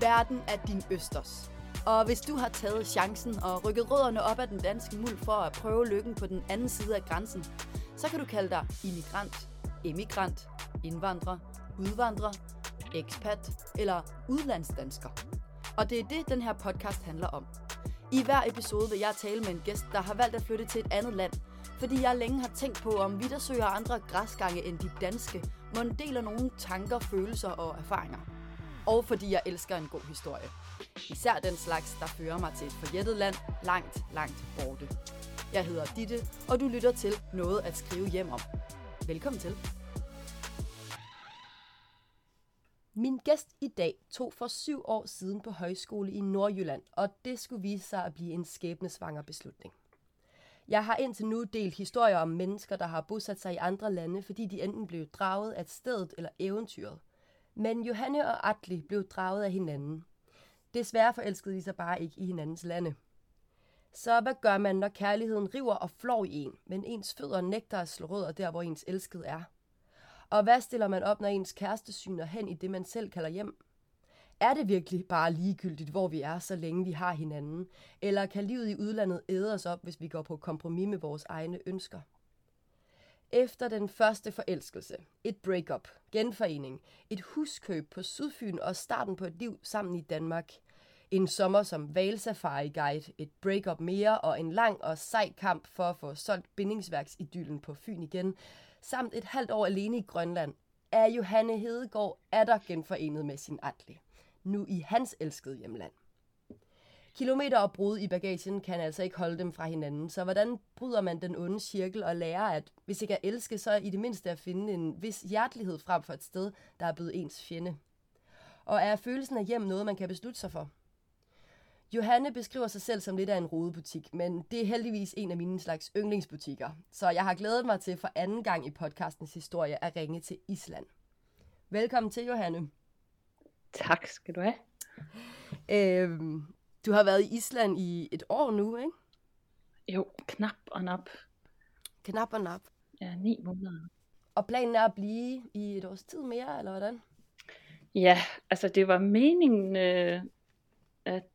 Verden er din østers. Og hvis du har taget chancen og rykket rødderne op af den danske muld for at prøve lykken på den anden side af grænsen, så kan du kalde dig immigrant, emigrant, indvandrer, udvandrer, ekspat eller udlandsdansker. Og det er det, den her podcast handler om. I hver episode vil jeg tale med en gæst, der har valgt at flytte til et andet land, fordi jeg længe har tænkt på, om vi, der søger andre græsgange end de danske, må deler nogle tanker, følelser og erfaringer. Og fordi jeg elsker en god historie. Især den slags, der fører mig til et forjættet land langt, langt borte. Jeg hedder Ditte, og du lytter til Noget at skrive hjem om. Velkommen til. Min gæst i dag tog for syv år siden på højskole i Nordjylland, og det skulle vise sig at blive en skæbnesvanger beslutning. Jeg har indtil nu delt historier om mennesker, der har bosat sig i andre lande, fordi de enten blev draget af stedet eller eventyret. Men Johanne og Atli blev draget af hinanden. Desværre forelskede de sig bare ikke i hinandens lande. Så hvad gør man, når kærligheden river og flår i en, men ens fødder nægter at slå rødder der, hvor ens elskede er? Og hvad stiller man op, når ens kæreste syner hen i det, man selv kalder hjem? Er det virkelig bare ligegyldigt, hvor vi er, så længe vi har hinanden? Eller kan livet i udlandet æde os op, hvis vi går på kompromis med vores egne ønsker? Efter den første forelskelse, et breakup, genforening, et huskøb på Sydfyn og starten på et liv sammen i Danmark, en sommer som valsafari guide, et breakup mere og en lang og sej kamp for at få solgt bindingsværksidyllen på Fyn igen, samt et halvt år alene i Grønland, er Johanne Hedegaard atter genforenet med sin Atli. Nu i hans elskede hjemland. Kilometer og brud i bagagen kan altså ikke holde dem fra hinanden, så hvordan bryder man den onde cirkel og lærer, at hvis ikke at elske, så i det mindste at finde en vis hjertelighed frem for et sted, der er blevet ens fjende? Og er følelsen af hjem noget, man kan beslutte sig for? Johanne beskriver sig selv som lidt af en rodebutik, men det er heldigvis en af mine slags yndlingsbutikker. Så jeg har glædet mig til for anden gang i podcastens historie at ringe til Island. Velkommen til, Johanne. Tak skal du have. Øhm, du har været i Island i et år nu, ikke? Jo, knap og nap. Knap og nap. Ja, ni måneder. Og planen er at blive i et års tid mere, eller hvordan? Ja, altså det var meningen, øh, at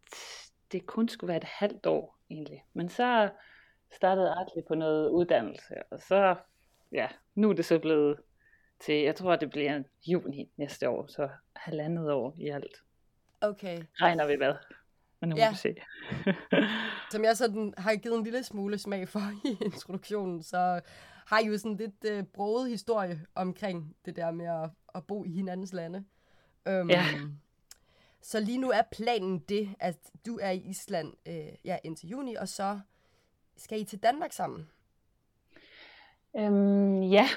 det kun skulle være et halvt år egentlig. Men så startede Artli på noget uddannelse, og så, ja, nu er det så blevet til, jeg tror det bliver juni næste år, så halvandet år i alt. Okay. Regner vi hvad? Men nu ja. må vi se. Som jeg sådan har givet en lille smule smag for i introduktionen, så har I jo sådan lidt uh, broget historie omkring det der med at, at bo i hinandens lande. Um, ja. Så lige nu er planen det, at du er i Island øh, ja, indtil juni, og så skal I til Danmark sammen? Øhm, ja,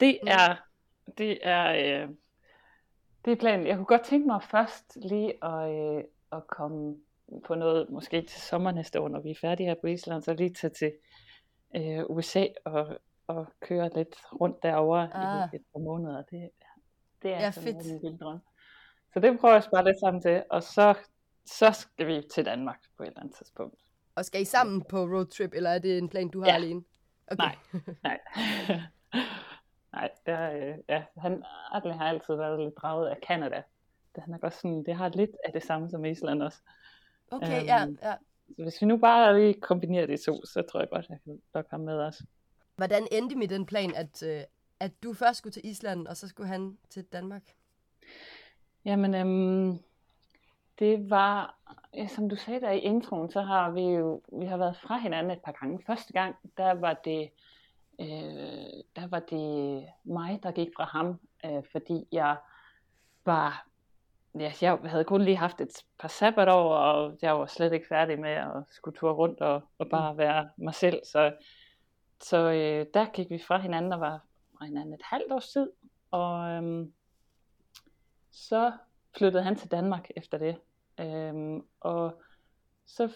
det mm. er det er, øh, det er planen. Jeg kunne godt tænke mig først lige at, øh, at komme på noget, måske til sommer næste år, når vi er færdige her på Island, så lige tage til øh, USA og, og køre lidt rundt derovre ah. i et par måneder. Det, det er ja, sådan fedt. en vild drøm. Så det prøver jeg at spare lidt sammen til, og så, så skal vi til Danmark på et eller andet tidspunkt. Og skal I sammen på roadtrip, eller er det en plan, du har ja. alene? Okay. Nej, nej. Nej, der, øh, ja, han, Adler har altid været lidt draget af Canada. Det, han er godt sådan, det har lidt af det samme som Island også. Okay, um, ja, ja. Så hvis vi nu bare lige kombinerer de to, så tror jeg godt, jeg kan nok ham med os. Hvordan endte med den plan, at, øh, at du først skulle til Island, og så skulle han til Danmark? Jamen, øhm, det var, ja, som du sagde der i introen, så har vi jo vi har været fra hinanden et par gange. Første gang, der var det øh, der var det mig, der gik fra ham, øh, fordi jeg var, ja, jeg havde kun lige haft et par sabbatår, og jeg var slet ikke færdig med at skulle ture rundt og, og bare mm. være mig selv. Så, så øh, der gik vi fra hinanden og var fra hinanden et halvt års tid, og øh, så flyttede han til Danmark efter det. Øh, og så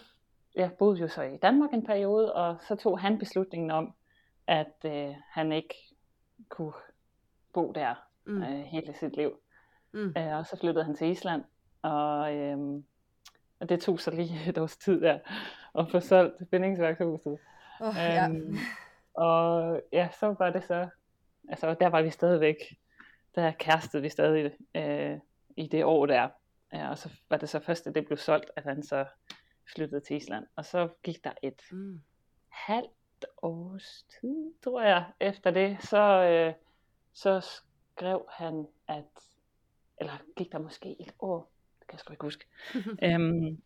jeg boede jo så i Danmark en periode, og så tog han beslutningen om, at øh, han ikke kunne bo der mm. øh, hele sit liv. Mm. Øh, og så flyttede han til Island, og, øh, og det tog så lige et års tid der, at få solgt bindingsværkshuset. Oh, ja. Øhm, og ja, så var det så, altså der var vi stadigvæk, der kærestede vi stadig øh, i det år der. Ja, og så var det så først, at det blev solgt, at han så flyttede til Island. Og så gik der et mm. halvt års tid, tror jeg, efter det, så, øh, så skrev han, at, eller gik der måske et år, det kan jeg sgu ikke huske. øhm,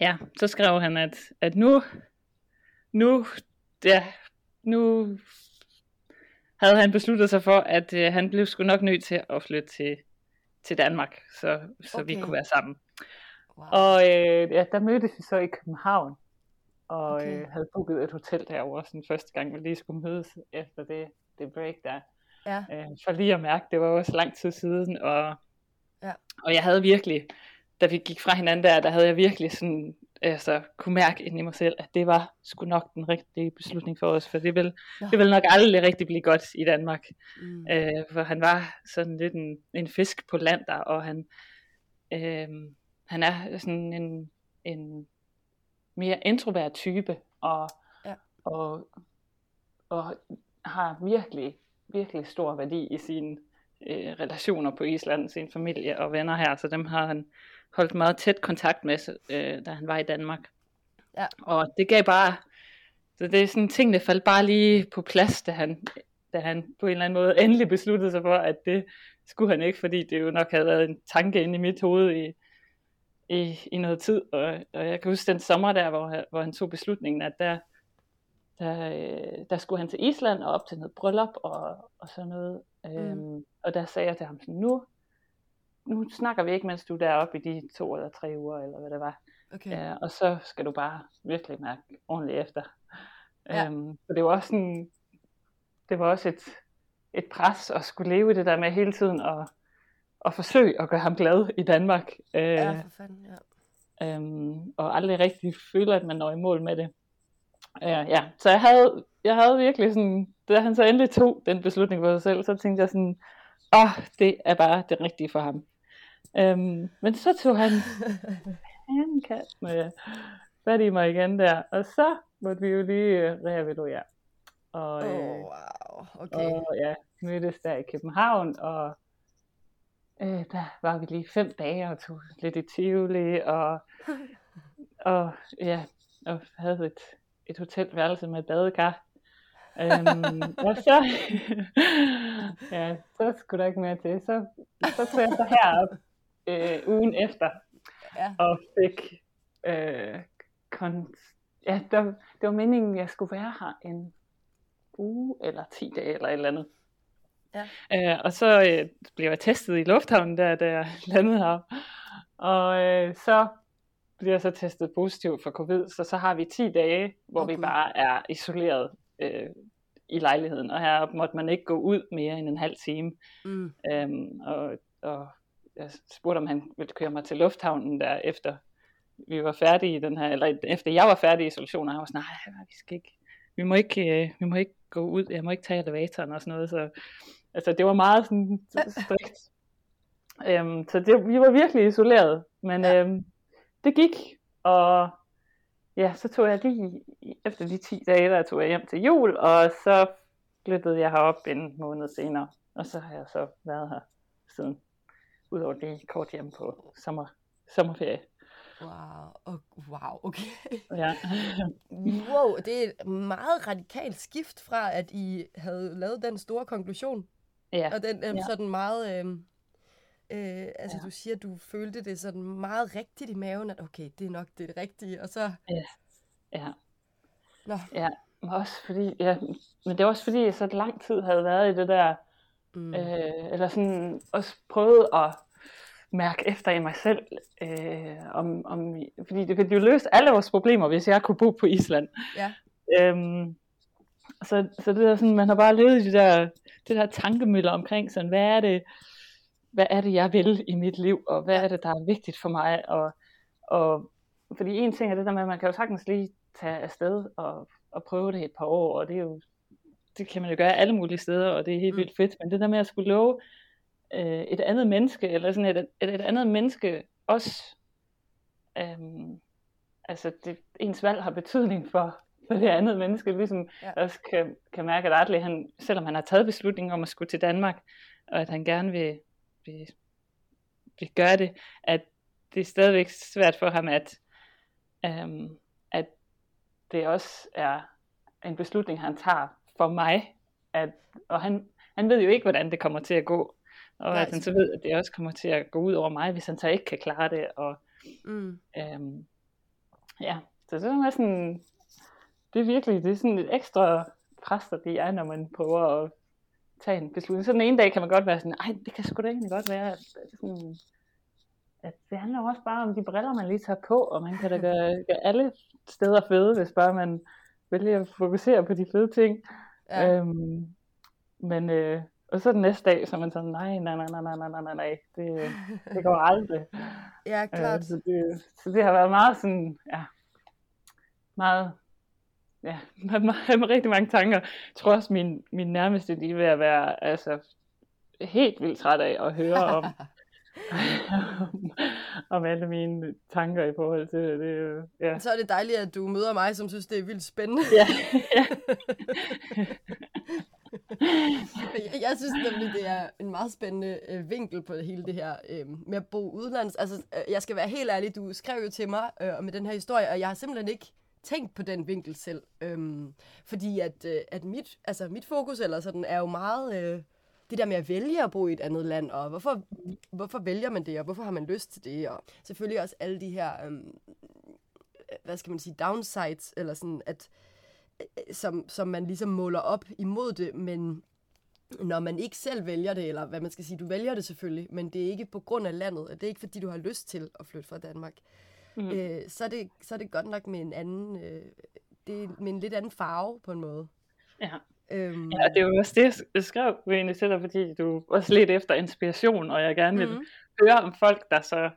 ja, så skrev han, at, at nu, nu, ja, nu havde han besluttet sig for, at øh, han blev sgu nok nødt til at flytte til, til Danmark, så, så okay. vi kunne være sammen. Wow. Og øh, ja, der mødtes vi så i København, og okay. øh, havde booket et hotel derovre sådan første gang, vi lige skulle mødes efter det, det break der. Ja. Øh, for lige at mærke, det var også lang tid siden, og, ja. og jeg havde virkelig, da vi gik fra hinanden der, der havde jeg virkelig sådan altså, kunne mærke ind i mig selv, at det var sgu nok den rigtige beslutning for os, for det vil, ja. det vil nok aldrig rigtig blive godt i Danmark. Mm. Øh, for han var sådan lidt en, en fisk på land der, og han, øh, han er sådan en, en mere introvert type, og, ja. og, og har virkelig, virkelig stor værdi i sine øh, relationer på Island, sin familie og venner her, så dem har han holdt meget tæt kontakt med, øh, da han var i Danmark. Ja. Og det gav bare, så det er sådan ting, der faldt bare lige på plads, da han, da han på en eller anden måde endelig besluttede sig for, at det skulle han ikke, fordi det jo nok havde været en tanke inde i mit hoved i, i, i noget tid. Og, og jeg kan huske den sommer der, hvor, hvor han tog beslutningen, at der, der, øh, der skulle han til Island og op til noget bryllup og, og sådan noget. Mm. Øhm, og der sagde jeg til ham sådan, nu, nu snakker vi ikke, mens du er deroppe i de to eller tre uger, eller hvad det var. Okay. Ja, og så skal du bare virkelig mærke ordentligt efter. Ja. Øhm, for det var også sådan, det var også et, et pres at skulle leve det der med hele tiden at, at forsøge at gøre ham glad i Danmark. Øh, ja, for fanden, ja. Øhm, og aldrig rigtig føle, at man når i mål med det. Øh, ja, så jeg havde, jeg havde virkelig sådan, da han så endelig tog den beslutning for sig selv, så tænkte jeg sådan, åh, oh, det er bare det rigtige for ham. Øhm, men så tog han handkat med fat i mig igen der, og så måtte vi jo lige reevaluere. Og, oh, wow. okay. og ja, mødtes der i København, og øh, der var vi lige fem dage og tog lidt i Tivoli, og, og ja, og havde et, et hotelværelse med badekar. Øhm, og så, ja, så skulle der ikke mere til. Så, så tog jeg så herop øh, ugen efter, ja. og fik øh, kon- ja, der, det var meningen, at jeg skulle være her en uge eller 10 dage eller et eller andet. Ja. Øh, og så øh, blev jeg testet i lufthavnen, der, da jeg landede her. Og øh, så bliver jeg så testet positivt for covid, så så har vi 10 dage, hvor okay. vi bare er isoleret øh, i lejligheden. Og her måtte man ikke gå ud mere end en halv time. Mm. Øhm, og, og jeg spurgte, om han ville køre mig til lufthavnen der efter vi var færdige i den her, eller efter jeg var færdig i isolationen, og han var sådan, nej, vi skal ikke, vi må ikke, øh, vi må ikke gå ud, jeg må ikke tage elevatoren og sådan noget, så altså, det var meget sådan strikt. øhm, så det, vi var virkelig isoleret, men ja. øhm, det gik, og ja, så tog jeg lige, efter de 10 dage, der tog jeg hjem til jul, og så flyttede jeg herop en måned senere, og så har jeg så været her siden udover det kort hjem på sommer, sommerferie. Wow, oh, wow, okay. Ja. wow, det er et meget radikalt skift fra, at I havde lavet den store konklusion. Ja. Og den øh, ja. sådan meget, øh, øh, altså ja. du siger, du følte det sådan meget rigtigt i maven, at okay, det er nok det rigtige, og så... Ja, ja. Nå. Ja, også fordi, ja, men det var også fordi, jeg så lang tid havde været i det der, mm. øh, eller sådan også prøvet at mærke efter i mig selv, øh, om, om, fordi det ville jo løse alle vores problemer, hvis jeg kunne bo på Island. Ja. Øhm, så, så det er sådan, man har bare levet i det der, det der tankemøller omkring, sådan, hvad er det, hvad er det, jeg vil i mit liv, og hvad er det, der er vigtigt for mig, og, og fordi en ting er det der med, at man kan jo sagtens lige tage afsted og, og prøve det et par år, og det er jo, det kan man jo gøre alle mulige steder, og det er helt mm. vildt fedt, men det der med at skulle love øh, et andet menneske, eller sådan et, et, et andet menneske også, øhm, altså det, ens valg har betydning for, for det andet menneske, ligesom ja. også kan, kan mærke, at Adley, han, selvom han har taget beslutningen om at skulle til Danmark, og at han gerne vil, vil, vil gøre det, at det er stadigvæk svært for ham, at, øhm, at det også er en beslutning, han tager for mig. At, og han, han ved jo ikke, hvordan det kommer til at gå. Og Nej, at han så ved, at det også kommer til at gå ud over mig, hvis han så ikke kan klare det. Og, mm. øhm, ja, så det er sådan, det er virkelig, det er sådan et ekstra pres, der det er, når man prøver at tage en beslutning. Så den ene dag kan man godt være sådan, ej, det kan sgu da egentlig godt være, at, sådan, at det handler også bare om de briller, man lige tager på, og man kan da gøre, gøre alle steder fede, hvis bare man vælger at fokusere på de fede ting. Ja. Øhm, men, øh, og så den næste dag, så er man sådan, nej, nej, nej, nej, nej, nej, nej, nej, det, det går aldrig. ja, klart. Øh, så, det, så det har været meget sådan, ja, meget ja, med, med, rigtig mange tanker. Jeg tror også, min, min nærmeste, de er ved at være altså, helt vildt træt af at høre om, om, om alle mine tanker i forhold til det. det ja. Så er det dejligt, at du møder mig, som synes, det er vildt spændende. Ja, ja. jeg, jeg synes nemlig, det er en meget spændende øh, vinkel på hele det her øh, med at bo udenlands. Altså, øh, jeg skal være helt ærlig, du skrev jo til mig øh, med den her historie, og jeg har simpelthen ikke tænkt på den vinkel selv. Øhm, fordi at, øh, at mit, altså mit fokus eller sådan er jo meget øh, det der med at vælge at bo i et andet land, og hvorfor, hvorfor vælger man det, og hvorfor har man lyst til det, og selvfølgelig også alle de her, øhm, hvad skal man sige, downsides, eller sådan, at, øh, som, som man ligesom måler op imod det, men når man ikke selv vælger det, eller hvad man skal sige, du vælger det selvfølgelig, men det er ikke på grund af landet, det er ikke fordi, du har lyst til at flytte fra Danmark mm. øh, så, er det, så er det godt nok med en anden, øh, det er med en lidt anden farve på en måde. Ja. Øhm. Ja, det var også det, jeg skrev egentlig til dig, fordi du også lidt efter inspiration, og jeg gerne vil mm. høre om folk, der så,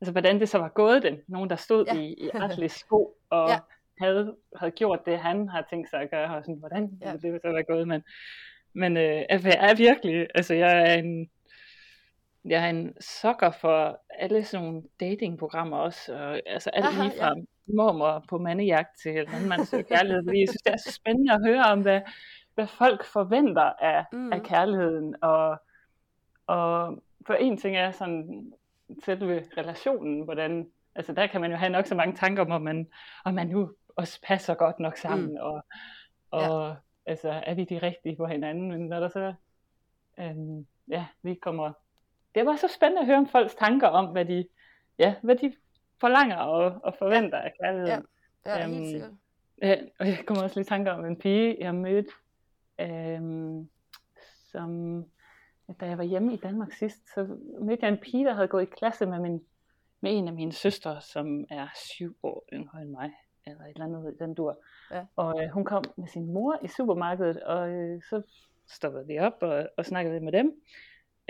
altså hvordan det så var gået dem. Nogen, der stod ja. i, i retlige sko, og ja. havde, havde gjort det, han har tænkt sig at gøre, og sådan, hvordan ja. det så var gået. Men, men øh, jeg er virkelig, altså jeg er en, jeg er en sokker for alle sådan nogle datingprogrammer også, og, altså alt Aha, lige fra ja. mormor på mandejagt til en man søger kærlighed, fordi jeg synes, det er så spændende at høre om, hvad, hvad folk forventer af, mm. af kærligheden, og, og for en ting er sådan selve relationen, hvordan, altså der kan man jo have nok så mange tanker om, om man, om man nu også passer godt nok sammen, mm. og, og ja. altså er vi de rigtige for hinanden, men når der så, øhm, ja, vi kommer det var så spændende at høre om folks tanker om, hvad de, ja, hvad de forlanger og, og forventer af kærligheden. Ja, ja helt øhm, sikkert. Ja, og jeg kommer også lige i tanker om en pige, jeg mødte, øhm, som, da jeg var hjemme i Danmark sidst, så mødte jeg en pige, der havde gået i klasse med, min, med en af mine søstre, som er syv år yngre end mig, eller et eller andet den dur. Ja. Og øh, hun kom med sin mor i supermarkedet, og øh, så stoppede vi op og, og snakkede med dem.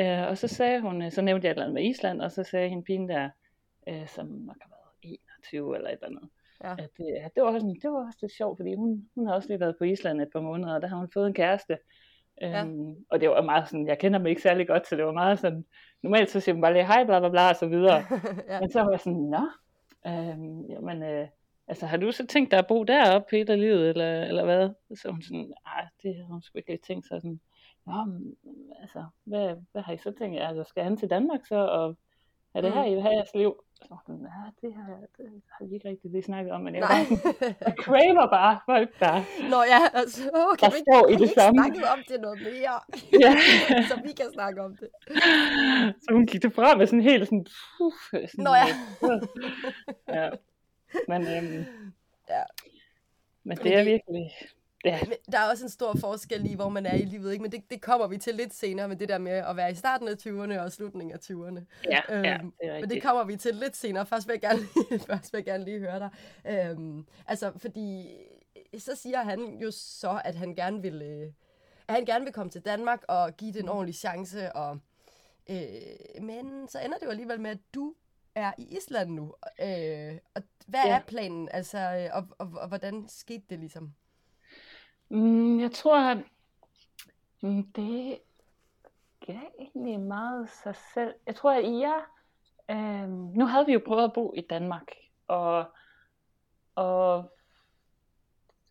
Øh, og så sagde hun, så nævnte jeg et eller andet med Island, og så sagde hende pigen der, øh, som nok har været 21 eller et eller andet, ja. at øh, det, var sådan, det var også lidt sjovt, fordi hun, hun har også lige været på Island et par måneder, og der har hun fået en kæreste. Ja. Øhm, og det var meget sådan, jeg kender mig ikke særlig godt, så det var meget sådan, normalt så siger man bare lige hej, bla bla bla, og så videre. ja. Men så var jeg sådan, nå, øhm, jamen, øh, altså har du så tænkt dig at bo deroppe hele livet, eller, eller hvad? Så hun sådan, nej, det har hun sgu ikke tænkt sig sådan, Nå, men, altså, hvad, hvad har I så tænkt? Altså, skal han til Danmark så, og er det her, I vil have jeres liv? Så ja, det har, det har vi ikke rigtig lige snakket om, men jeg, Nej. Bare, jeg craver bare folk, der, Nå, ja, altså, oh, kan der vi ikke, står i det samme. snakket om det noget mere, ja. så vi kan snakke om det. Så hun gik derfra med sådan helt sådan, puh, sådan Nå ja. ja. Men, øhm, ja. men det er virkelig, Ja. Der er også en stor forskel i, hvor man er i livet, ikke? men det, det kommer vi til lidt senere med det der med at være i starten af 20'erne og slutningen af 20'erne. Ja, øhm, ja, det er Men det kommer vi til lidt senere. Først vil jeg gerne lige, først vil jeg gerne lige høre dig. Øhm, altså, fordi så siger han jo så, at han gerne vil, øh, at han gerne vil komme til Danmark og give det en ordentlig chance. Og, øh, men så ender det jo alligevel med, at du er i Island nu. Øh, og hvad ja. er planen? Altså, øh, og, og, og hvordan skete det ligesom? Mm, jeg tror, at mm, det gav egentlig meget sig selv. Jeg tror, at I er... Øh, nu havde vi jo prøvet at bo i Danmark, og, og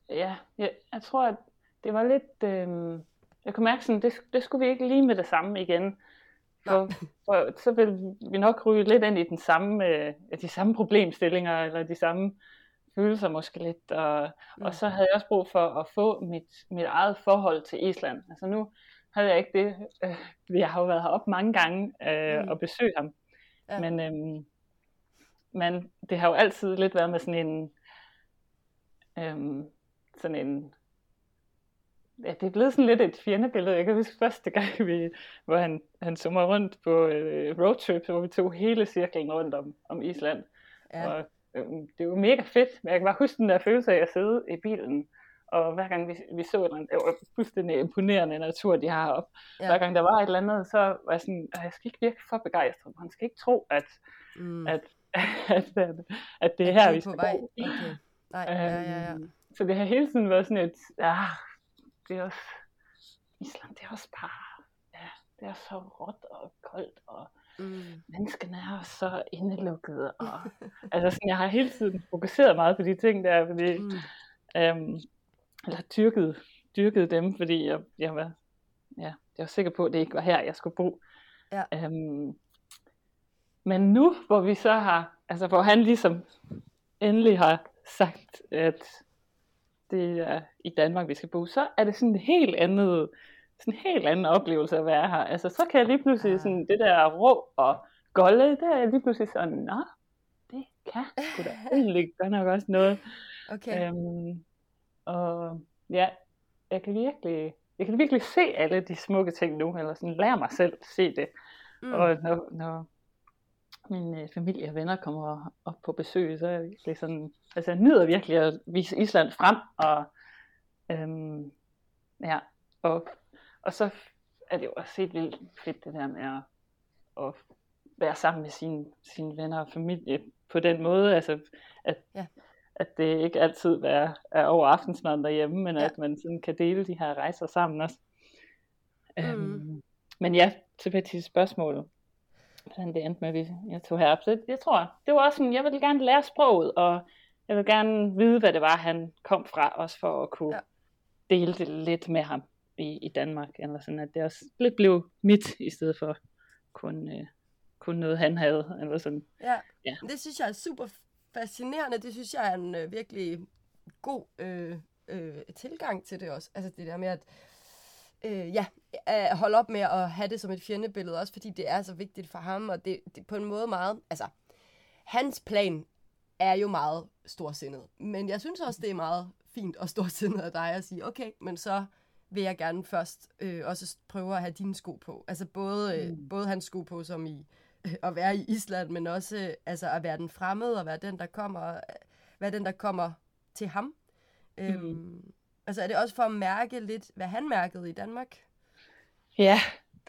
ja, jeg, jeg tror, at det var lidt... Øh, jeg kunne mærke sådan, det, det skulle vi ikke lige med det samme igen. For, for, så vil vi nok ryge lidt ind i den samme, øh, de samme problemstillinger, eller de samme følelser måske lidt. Og, mm. og så havde jeg også brug for at få mit, mit eget forhold til Island. Altså nu havde jeg ikke det. Øh, jeg har jo været heroppe mange gange øh, mm. og besøgt ham. Ja. Men, øh, men det har jo altid lidt været med sådan en, øh, sådan en ja, det er blevet sådan lidt et fjendebillede. Jeg kan huske første gang, vi, hvor han, han summer rundt på øh, roadtrip, hvor vi tog hele cirklen rundt om, om Island. Ja. Og øh, det var mega fedt, men jeg kan bare huske den der følelse af at sidde i bilen, og hver gang vi, vi så et det var fuldstændig imponerende natur, de har op. Ja. Hver gang der var et eller andet, så var jeg sådan, jeg skal ikke virke for begejstret. Han skal ikke tro, at, mm. at, at, at, at det er her, vi skal vej. Okay. Nej, ja, ja, ja. Øhm, så det har hele tiden været sådan et, ah, det er også, Island, det er også bare, ja, det er så råt og koldt, og mm. menneskene er så indelukkede, og altså sådan, jeg har hele tiden fokuseret meget på de ting der, fordi, mm. øhm, eller dyrket, dyrket dem, fordi jeg, jeg var, ja, jeg var sikker på, at det ikke var her, jeg skulle bo. Ja. Øhm, men nu, hvor vi så har, altså hvor han ligesom endelig har sagt, at det er i Danmark, vi skal bo, så er det sådan en helt andet, sådan en helt anden oplevelse at være her. Altså, så kan jeg lige pludselig sådan, det der rå og golde, der er lige pludselig sådan, nå, det kan sgu da egentlig godt nok også noget. Okay. Øhm, og ja, jeg kan virkelig, jeg kan virkelig se alle de smukke ting nu, eller sådan lære mig selv se det. Mm. Og når, når min øh, familie og venner kommer op på besøg, så er virkelig sådan, altså jeg nyder virkelig at vise Island frem, og øhm, ja, og, og så er det jo også helt vildt fedt det der med at, at være sammen med sine, sine venner og familie på den måde, altså at, ja. at det ikke altid er, er over aftensmaden derhjemme, men ja. at man sådan kan dele de her rejser sammen også. Mm. Øhm, men ja, tilbage til spørgsmålet hvordan det endte med, at jeg tog herop. Så jeg tror, det var også sådan, jeg ville gerne lære sproget, og jeg vil gerne vide, hvad det var, han kom fra, også for at kunne ja. dele det lidt med ham i, i Danmark, eller sådan, at det også lidt blev mit, i stedet for kun, øh, kun noget, han havde, eller sådan. Ja. ja, det synes jeg er super fascinerende, det synes jeg er en øh, virkelig god øh, øh, tilgang til det også, altså det der med, at øh, ja, at holde op med at have det som et fjendebillede, også fordi det er så vigtigt for ham, og det, det på en måde meget, altså, hans plan er jo meget storsindet, men jeg synes også, det er meget fint og storsindet af dig at sige, okay, men så vil jeg gerne først øh, også prøve at have dine sko på. Altså både, øh, mm. både hans sko på, som i øh, at være i Island, men også øh, altså at være den fremmede, og være den, der kommer, være den, der kommer til ham. Mm. Øhm, Altså er det også for at mærke lidt, hvad han mærkede i Danmark? Ja,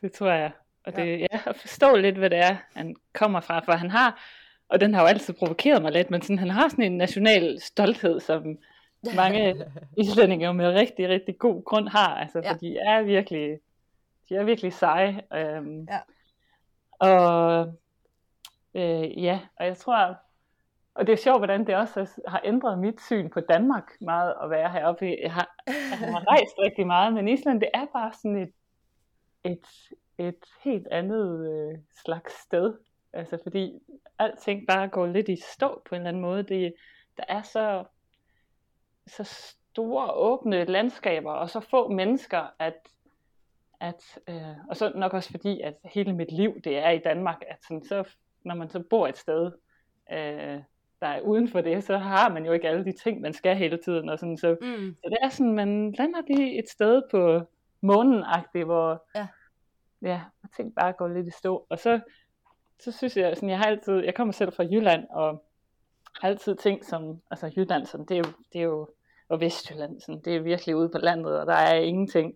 det tror jeg. Og det, ja. ja, at forstå lidt, hvad det er, han kommer fra. For han har, og den har jo altid provokeret mig lidt, men sådan, han har sådan en national stolthed, som mange islændinge med rigtig, rigtig god grund har. Altså, ja. for de er virkelig, de er virkelig seje. Øhm, ja. Og øh, ja, og jeg tror, og det er sjovt, hvordan det også har ændret mit syn på Danmark meget at være heroppe. Jeg har, jeg har rejst rigtig meget, men Island, det er bare sådan et, et, et helt andet øh, slags sted. Altså fordi alting bare går lidt i stå på en eller anden måde. Det, der er så, så store åbne landskaber, og så få mennesker, at, at øh, og så nok også fordi, at hele mit liv, det er i Danmark, at sådan, så, når man så bor et sted, øh, der er uden for det, så har man jo ikke alle de ting, man skal hele tiden. Og sådan, så, mm. så det er sådan, man lander lige et sted på månen hvor ja. Ja, ting bare går lidt i stå. Og så, så synes jeg, sådan, jeg har altid, jeg kommer selv fra Jylland, og har altid tænkt som, altså Jylland, sådan, det er jo, det er jo og Vestjylland, sådan, det er virkelig ude på landet, og der er ingenting.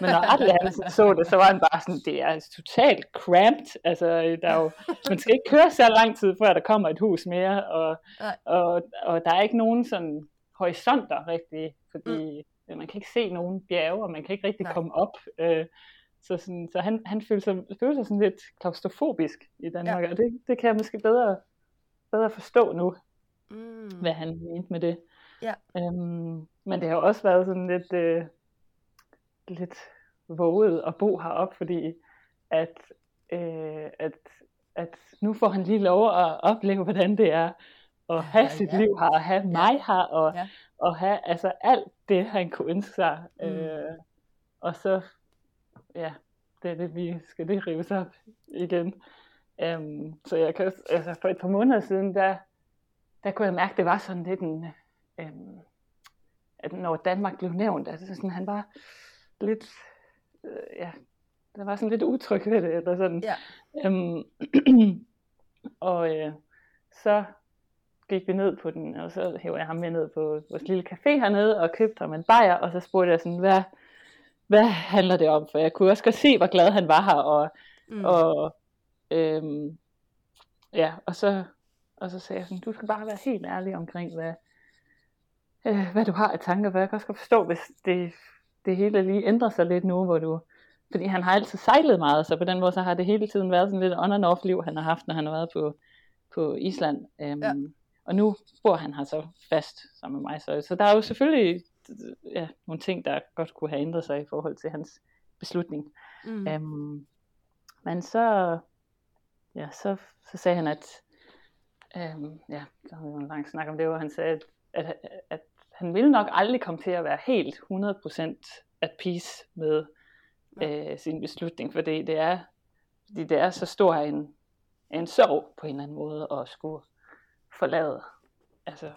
Men når Atle Hansen så det, så var han bare sådan, det er totalt cramped. Altså, der er jo, man skal ikke køre så lang tid, før der kommer et hus mere, og, og, og der er ikke nogen sådan horisonter rigtig, fordi mm. man kan ikke se nogen bjerge, og man kan ikke rigtig Nej. komme op. Øh, så, sådan, så han, han føler sig, føler sig sådan lidt klaustrofobisk i Danmark, ja. og det, det kan jeg måske bedre, bedre forstå nu, mm. hvad han mente med det. Ja. Øhm, men det har også været sådan lidt... Øh, lidt våget at bo heroppe, fordi at øh, at, at nu får han lige lov at opleve, hvordan det er at have ja, sit ja. liv her, og have ja. mig her, og, ja. og have altså alt det, han kunne ønske sig. Mm. Øh, og så, ja, det er det, vi skal det rives op igen. Um, så jeg kan altså for et par måneder siden, der, der kunne jeg mærke, at det var sådan lidt en, um, at når Danmark blev nævnt, altså sådan, han var lidt, uh, ja, der var sådan lidt utryg ved det, eller sådan. Ja. Um, og uh, så gik vi ned på den, og så hævde jeg ham med ned på vores lille café hernede, og købte ham en bajer, og så spurgte jeg sådan, hvad, hvad handler det om? For jeg kunne også godt se, hvor glad han var her, og, mm. og øhm, ja, og så, og så sagde jeg sådan, du skal bare være helt ærlig omkring, hvad, øh, hvad du har af tanker, for jeg kan også godt forstå, hvis det, det hele lige ændrer sig lidt nu, hvor du, fordi han har altid sejlet meget, så på den måde så har det hele tiden været sådan lidt on and off liv, han har haft, når han har været på, på Island. Øhm, ja. Og nu bor han her så fast sammen med mig, så, så der er jo selvfølgelig ja, nogle ting, der godt kunne have ændret sig i forhold til hans beslutning. Mm. Øhm, men så, ja, så, så sagde han, at øhm, ja, der har vi en lang snak om det, hvor han sagde, at, at, at han ville nok aldrig komme til at være helt 100% at peace med ja. øh, sin beslutning, fordi det er, fordi det er så stor en, en sorg på en eller anden måde at skulle forlade altså,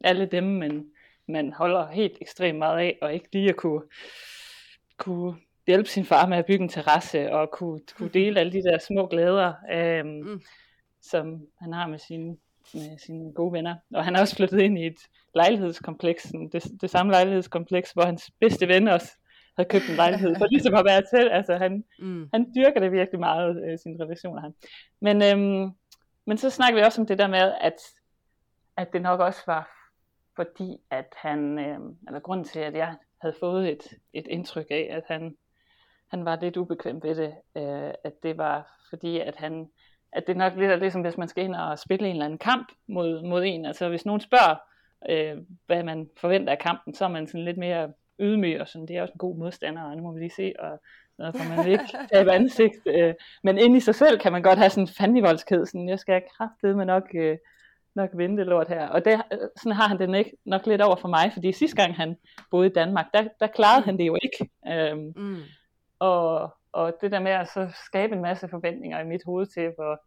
alle dem, men man holder helt ekstremt meget af, og ikke lige at kunne, kunne hjælpe sin far med at bygge en terrasse, og kunne, kunne dele alle de der små glæder, øhm, mm. som han har med sine, med sine gode venner. Og han er også flyttet ind i et lejlighedskompleks, det, det samme lejlighedskompleks, hvor hans bedste ven også havde købt en lejlighed, for ligesom at være til. Altså han, mm. han dyrker det virkelig meget, øh, sin relation han. Men, øhm, men så snakker vi også om det der med, at, at det nok også var fordi at han, øh, eller grunden til, at jeg havde fået et, et indtryk af, at han, han var lidt ubekvem ved det, øh, at det var fordi, at han, at det nok lidt er ligesom, hvis man skal ind og spille en eller anden kamp mod, mod en, altså hvis nogen spørger, øh, hvad man forventer af kampen, så er man sådan lidt mere ydmyg, og sådan, det er også en god modstander, og nu må vi lige se, og noget, for man vil ikke tabe ansigt, øh, men inde i sig selv kan man godt have sådan en fandenivoldsked, sådan, jeg skal med nok øh, nok vinde det lort her. Og det, sådan har han det ikke, nok lidt over for mig, fordi sidste gang han boede i Danmark, der, der klarede mm. han det jo ikke. Øhm, mm. og, og det der med at så skabe en masse forventninger i mit hoved til, hvor,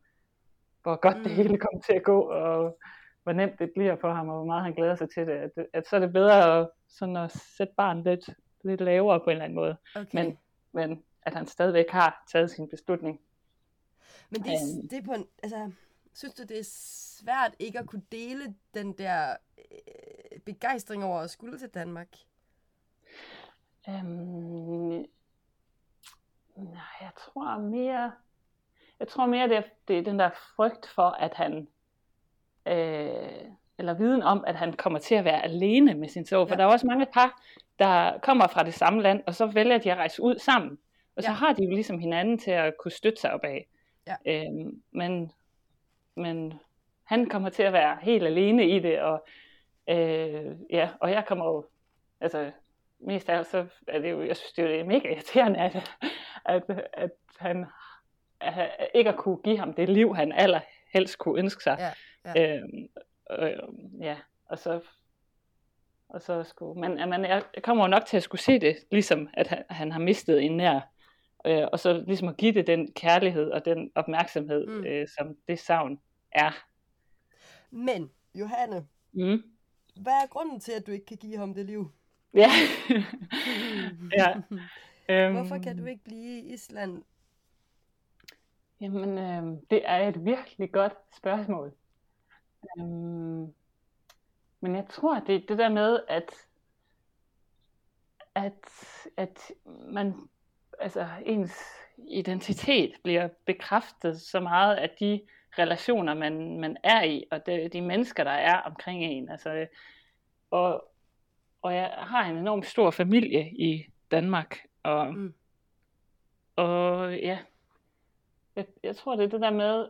hvor godt mm. det hele kommer til at gå, og hvor nemt det bliver for ham, og hvor meget han glæder sig til det, at, at så er det bedre at, sådan at sætte barnet lidt, lidt lavere på en eller anden måde. Okay. Men, men at han stadigvæk har taget sin beslutning. Men det, um, det er på en, altså, synes du, det er svært ikke at kunne dele den der øh, begejstring over at skulle til Danmark? Øhm, nej, jeg tror mere, jeg tror mere, det er, det er den der frygt for, at han, øh, eller viden om, at han kommer til at være alene med sin sorg. For ja. der er også mange par, der kommer fra det samme land, og så vælger de at rejse ud sammen. Og så ja. har de jo ligesom hinanden til at kunne støtte sig op af. Ja. Øhm, men men han kommer til at være helt alene i det, og øh, ja, og jeg kommer jo, altså mest af alt, så er det jo, jeg synes det er mega irriterende, at, at, at han at, ikke at kunne give ham det liv, han allerhelst kunne ønske sig. Ja, ja. Øhm, øh, ja, og så og så skulle, men, men jeg kommer jo nok til at skulle se det, ligesom at han, han har mistet en nær, øh, og så ligesom at give det den kærlighed og den opmærksomhed, mm. øh, som det savn er. Men, Johanne, mm. hvad er grunden til, at du ikke kan give ham det liv? Ja. ja. Hvorfor kan du øhm. ikke blive i Island? Jamen, øh, det er et virkelig godt spørgsmål. Øhm, men jeg tror, det er det der med, at, at, at man, altså ens identitet bliver bekræftet så meget, at de relationer, man, man er i, og de, de mennesker, der er omkring en. Altså, og, og jeg har en enormt stor familie i Danmark, og, mm. og ja, jeg, jeg tror, det er det der med,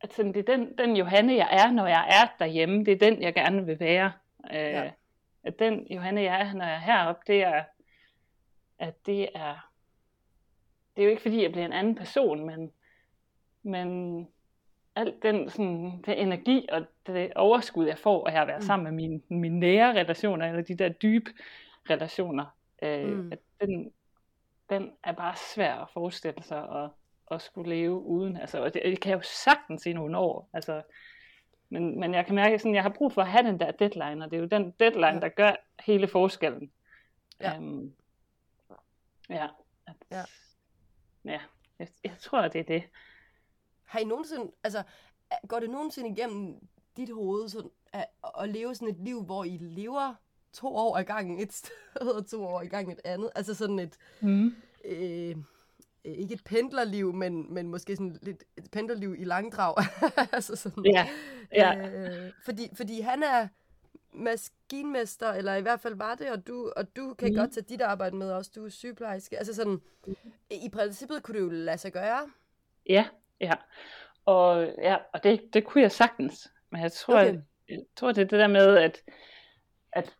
at sådan, det er den, den Johanne, jeg er, når jeg er derhjemme, det er den, jeg gerne vil være. Øh, ja. At den Johanne, jeg er, når jeg er heroppe, det er, at det er, det er jo ikke fordi, jeg bliver en anden person, men, men alt den, sådan, den energi og det overskud, jeg får af at være mm. sammen med mine, mine nære relationer, eller de der dybe relationer, øh, mm. at den, den er bare svær at forestille sig at, at skulle leve uden. Altså, og det, det kan jeg jo sagtens i nogle år. Altså, men, men jeg kan mærke, at jeg har brug for at have den der deadline, og det er jo den deadline, ja. der gør hele forskellen. Ja. Um, ja. At, ja. Ja, jeg, jeg tror, det er det. Har I nogensinde, altså, går det nogensinde igennem dit hoved sådan, at, at leve sådan et liv, hvor I lever to år ad gangen et sted, og to år i gang et andet? Altså sådan et, mm. øh, ikke et pendlerliv, men, men måske sådan lidt et pendlerliv i langdrag. altså sådan, ja, ja. Øh, fordi, fordi han er maskinmester, eller i hvert fald var det, og du, og du kan mm. godt tage dit arbejde med også, du er sygeplejerske. Altså sådan, i princippet kunne det jo lade sig gøre. Ja, ja. Og, ja, og det, det kunne jeg sagtens. Men jeg tror, okay. jeg, jeg tror, det er det der med, at, at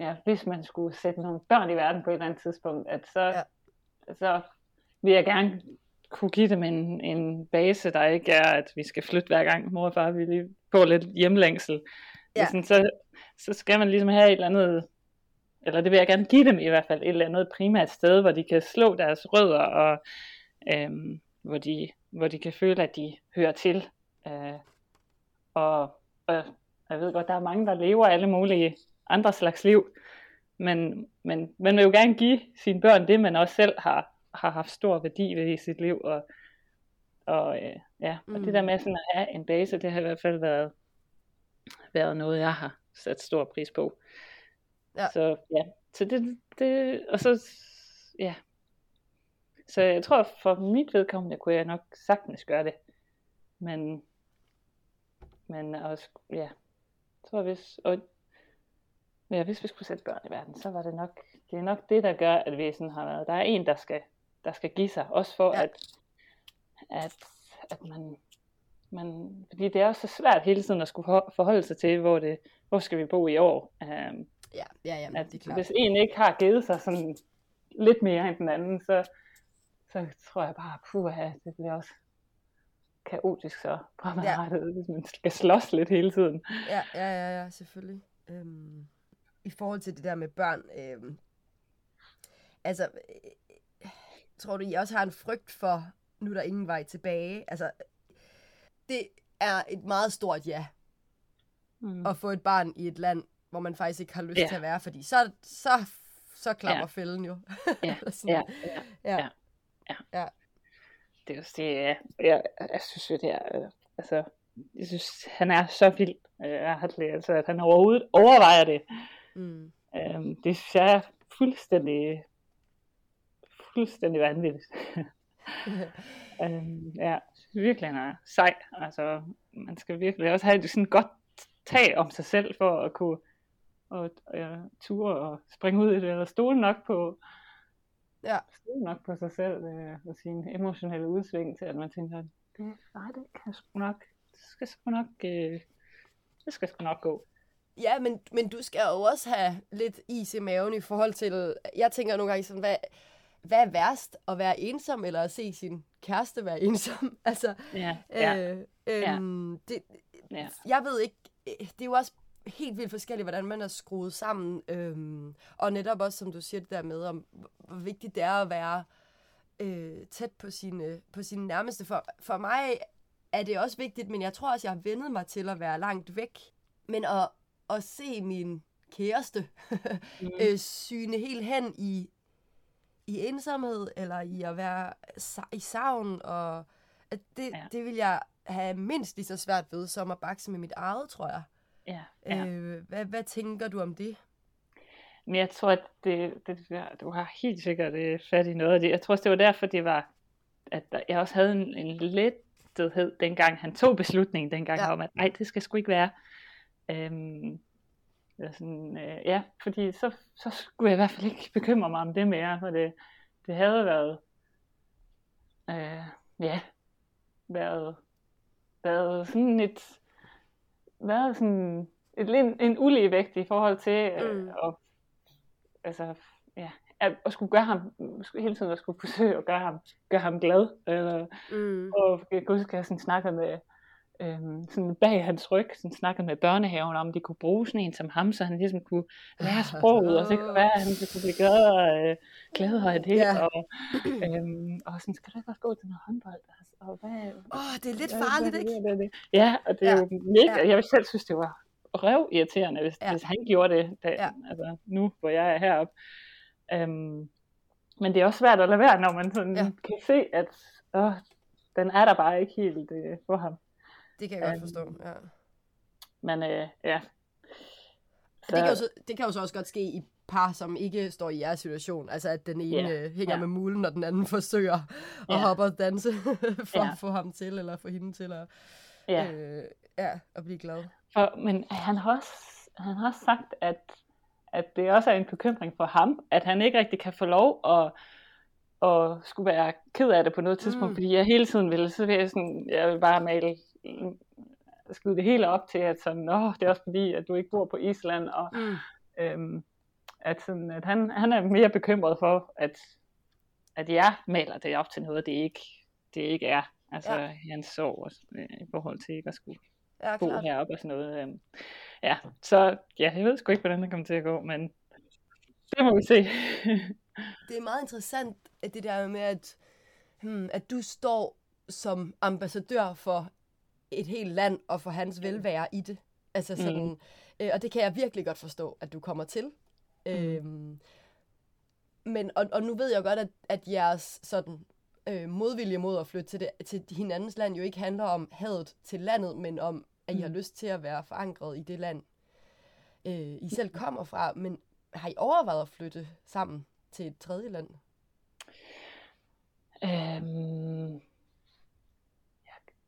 ja, hvis man skulle sætte nogle børn i verden på et eller andet tidspunkt, at så, ja. så vil jeg gerne kunne give dem en, en base, der ikke er, at vi skal flytte hver gang mor og far vil lige få lidt hjemlængsel. Ja. Sådan, så, så skal man ligesom have et eller andet, eller det vil jeg gerne give dem i hvert fald, et eller andet primært sted, hvor de kan slå deres rødder, og øhm, hvor, de, hvor de kan føle, at de hører til. Øh, og, og jeg ved godt, der er mange, der lever alle mulige andre slags liv, men, men man vil jo gerne give sine børn det, man også selv har, har haft stor værdi ved i sit liv, og, og øh, ja, og mm. det der med sådan at have en base, det har i hvert fald været, været noget, jeg har sat stor pris på. Ja. Så ja, så det, det, og så, ja. Så jeg tror, for mit vedkommende kunne jeg nok sagtens gøre det. Men, men også, ja, jeg tror hvis, og, ja, hvis vi skulle sætte børn i verden, så var det nok, det er nok det, der gør, at vi sådan har været, der er en, der skal, der skal give sig, også for ja. at, at, at man, man, fordi det er også så svært hele tiden at skulle forholde sig til, hvor, det, hvor skal vi bo i år. Um, ja, ja, ja, at, det er klart. Hvis en ikke har givet sig sådan lidt mere end den anden, så, så tror jeg bare, puh, det bliver også kaotisk så fremadrettet, ja. hvis man skal slås lidt hele tiden. Ja, ja, ja, ja selvfølgelig. Øhm, I forhold til det der med børn, øhm, altså, øh, tror du, I også har en frygt for, nu er der ingen vej tilbage? Altså, det er et meget stort ja. Mm. At få et barn i et land, hvor man faktisk ikke har lyst ja. til at være, fordi så, så, så klapper ja. fælden jo. ja. ja. Ja. ja. ja. Ja. Det er også det, ja. jeg, jeg synes jo, det er, øh, altså, jeg synes, han er så vild, øh, altså, at han overhovedet overvejer det. Mm. Øhm, det synes jeg er fuldstændig, fuldstændig vanvittigt. øhm, ja, virkelig han er sej. Altså, man skal virkelig også have sådan godt tag om sig selv, for at kunne og, øh, ture og springe ud i det, eller stole nok på, ja. stole nok på sig selv øh, og sine emotionelle udsving til, at man tænker, det, nej, det kan sgu nok, det skal sgu nok, øh, det skal sgu nok gå. Ja, men, men du skal jo også have lidt is i maven i forhold til, jeg tænker nogle gange sådan, hvad, hvad er værst, at være ensom, eller at se sin kæreste være ensom? altså, ja, ja, øh, øh, ja. Det, ja. jeg ved ikke, det er jo også helt vildt forskelligt, hvordan man er skruet sammen. Øhm, og netop også, som du siger det der med, om hvor vigtigt det er at være øh, tæt på sine, på sine nærmeste. For, for mig er det også vigtigt, men jeg tror også, jeg har vendet mig til at være langt væk. Men at, at se min kæreste mm. øh, syne helt hen i i ensomhed, eller i at være i savn, og at det, ja. det vil jeg have mindst lige så svært ved, som at bakse med mit eget, tror jeg. Ja, ja. Øh, hvad, hvad tænker du om det? Men jeg tror, at det, det, du har helt sikkert øh, fat i noget af det. Jeg tror også, det var derfor, det var, at jeg også havde en, en lethed, dengang han tog beslutningen, dengang ja. om, at nej, det skal sgu ikke være. Øhm, eller sådan, øh, ja, fordi så, så skulle jeg i hvert fald ikke bekymre mig om det mere, for det, det havde været, øh, ja, været, været sådan et, været sådan et, en, en ulige vægt i forhold til, øh, mm. og, altså, ja, at, at skulle gøre ham, hele tiden at skulle forsøge at gøre ham, gøre ham glad. Eller, Mm. og jeg kan huske, at jeg sådan snakkede med, øhm, sådan bag hans ryg, sådan snakkede med børnehaven om, de kunne bruge sådan en som ham, så han ligesom kunne lære sproget, og så kunne være, at han kunne blive glad og øh, glæde af det, Ja. og, øhm, og sådan, skal du ikke også gå til noget håndbold? Altså, Og hvad, Åh, oh, det er lidt hvad- farligt, hvad- ikke? hvad- hvad- Ja, og det er Ja. jo mega, Ja. jeg vil selv synes, det var røv irriterende, hvis, Ja. hvis han gjorde det, da, Ja. altså nu, hvor jeg er heroppe. Øhm, men det er også svært at lade være, når man sådan ja. kan se, at åh, den er der bare ikke helt øh, for ham. Det kan jeg godt Øhm, forstå, ja. Men øh, ja. Så... Det, kan jo så, det kan jo så også godt ske i par, som ikke står i jeres situation. Altså at den ene yeah. hænger ja. med mulen, og den anden forsøger at Ja. hoppe og danse for Ja. at få ham til, eller få hende til at, ja. øh, ja, at blive glad. For, men han har også, han har også sagt, at, at det også er en bekymring for ham, at han ikke rigtig kan få lov at, at skulle være ked af det på noget tidspunkt, Mm. fordi jeg hele tiden ville, så vil jeg sådan, jeg vil bare male, skyde det hele op til, at sådan, Nå, det er også fordi, at du ikke bor på Island, og Mm. øhm, at, sådan, at han, han er mere bekymret for, at, at jeg maler det op til noget, det ikke, det ikke er. Altså Ja. hans sorg og, øh, i forhold til ikke at skulle Ja, bo klart. heroppe og sådan noget. øhm. Ja, så ja, jeg ved sgu ikke, hvordan det kommer til at gå, men det må vi se. Det er meget interessant, at det der med, at, hmm, at du står som ambassadør for et helt land og for hans velvære i det. Altså sådan, mm. øh, og det kan jeg virkelig godt forstå, at du kommer til. Mm. Øhm, men, og, og nu ved jeg godt, at, at jeres sådan, øh, modvilje mod at flytte til, det, til hinandens land jo ikke handler om hadet til landet, men om, at I har Mm. lyst til at være forankret i det land, øh, I selv kommer fra. Men har I overvejet at flytte sammen til et tredje land? øhm,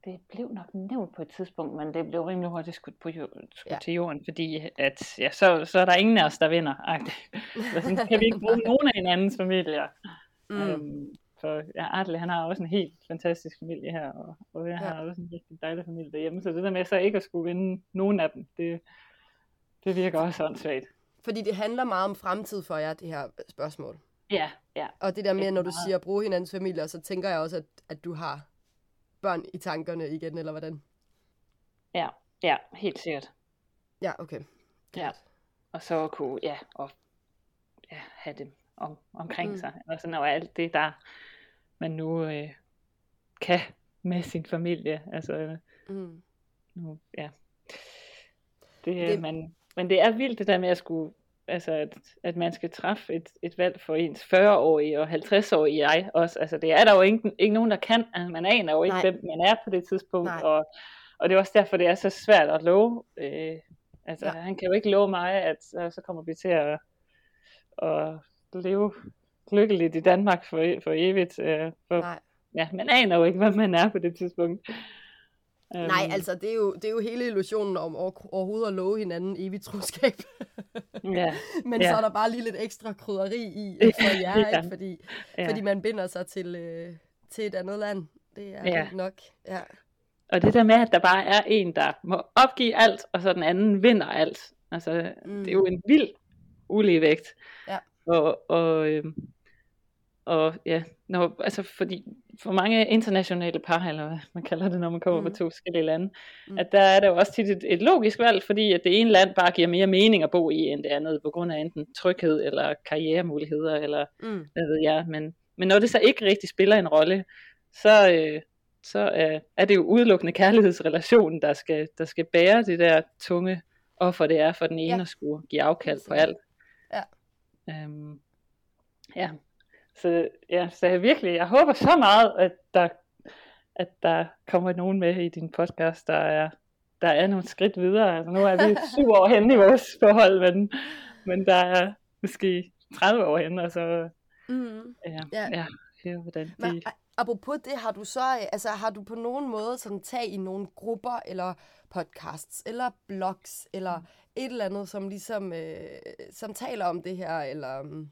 det blev nok nævnt på et tidspunkt, men det blev rimelig hurtigt skudt, på jord, skudt Ja. til jorden, fordi at, ja, så, så er der ingen af os, der vinder. sådan, kan vi ikke bruge nogen af hinandens familier. Mm. Øhm, for ja, Adle, han har også en helt fantastisk familie her, og, og jeg Ja. har også en rigtig dejlig familie derhjemme, så det der med så ikke at skulle vinde nogen af dem, det, det virker også åndssvagt. Fordi det handler meget om fremtid for jer, det her spørgsmål. Ja, ja, Og det der med, når du siger bruge hinandens familier, så tænker jeg også, at, at du har børn i tankerne igen, eller hvordan? ja, ja, helt sikkert. Ja, okay. Ja. Og så kunne, ja, og ja, have dem om, omkring Mm. sig, og sådan og alt det, der man nu øh, kan med sin familie, altså Mm. nu, ja. Det, Det- det... Men, men det er vildt det der med at skulle, altså at, at man skal træffe et, et valg for ens 40-årige og 50-årige jeg også. Altså det er der jo ikke, ikke nogen, der kan. Altså, man aner jo ikke, Nej. Hvem man er på det tidspunkt. Nej. Og, og det er også derfor, det er så svært at love. Øh, altså Ja. han kan jo ikke love mig, at så, så kommer vi til at, at leve lykkeligt i Danmark for, for evigt. Øh, for, Nej. ja, man aner jo ikke, hvad man er på det tidspunkt. Nej, Øhm, altså, det er, jo, det er jo hele illusionen om over, overhovedet at love hinanden evigt troskab. Ja, Men ja. så er der bare lige lidt ekstra krydderi i for jer, Ja. ikke? Fordi, ja. fordi man binder sig til, øh, til et andet land. Det er Ja. nok. Ja. Og det der med, at der bare er en, der må opgive alt, og så den anden vinder alt. Altså, mm. det er jo en vild uligevægt. Ja. Og, og, øhm, og ja, når, altså fordi for mange internationale par, eller hvad man kalder det, når man kommer mm. Fra to forskellige lande, Mm. at der er der jo også tit et, et logisk valg, fordi at det ene land bare giver mere mening at bo i, end det andet, på grund af enten tryghed, eller karrieremuligheder, eller Mm. hvad ved jeg, men, men når det så ikke rigtig spiller en rolle, så, øh, så øh, er det jo udelukkende kærlighedsrelationen, der skal, der skal bære det der tunge offer, det er for den ene Ja. at skulle give afkald på alt. Ja. Øhm, ja, så, ja, så jeg virkelig, jeg håber så meget, at der, at der kommer nogen med i din podcast, der er, der er nogle skridt videre. Altså, nu er vi syv år henne i vores forhold, men, men der er måske 30 år henne, og så Mm. Ja, Ja. ja. ja høre, hvordan Men de... a- apropos det, har du så, øh, altså har du på nogen måde sådan tag i nogle grupper, eller podcasts, eller blogs, eller Mm. et eller andet, som ligesom, øh, som taler om det her, eller, mm,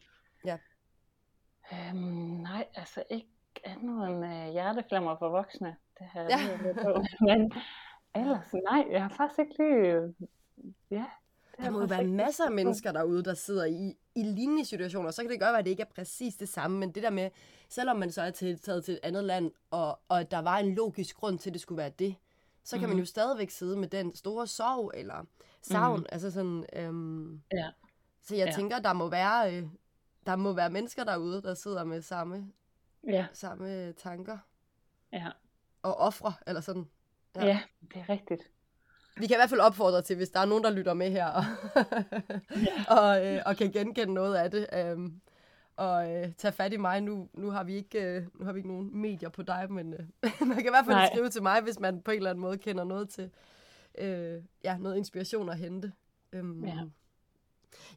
Øhm, nej, altså ikke andet end øh, hjerteflammer for voksne. Det har jeg Ja. lidt på. Men ellers, nej, jeg har faktisk ikke lige... øh, Ja, der må jo være masser af mennesker derude, der sidder i, i lignende situationer. Så kan det godt være, at det ikke er præcis det samme, men det der med, selvom man så er til, taget til et andet land, og, og der var en logisk grund til, at det skulle være det, så kan mm. man mhm. jo stadigvæk sidde med den store sorg eller savn. Mm. Altså sådan, øhm, ja. Så jeg ja. tænker, der må være øh, der må være mennesker derude, der sidder med samme, ja. samme tanker. Ja. Og ofre, eller sådan. Ja. ja, det er rigtigt. Vi kan i hvert fald opfordre til, hvis der er nogen, der lytter med her, og, ja. og, øh, og kan genkende noget af det, øh, og øh, tage fat i mig. Nu, nu, har vi ikke, øh, nu har vi ikke nogen medier på dig, men øh, man kan i hvert fald Nej. skrive til mig, hvis man på en eller anden måde kender noget til, øh, ja, noget inspiration at hente. Øh, ja.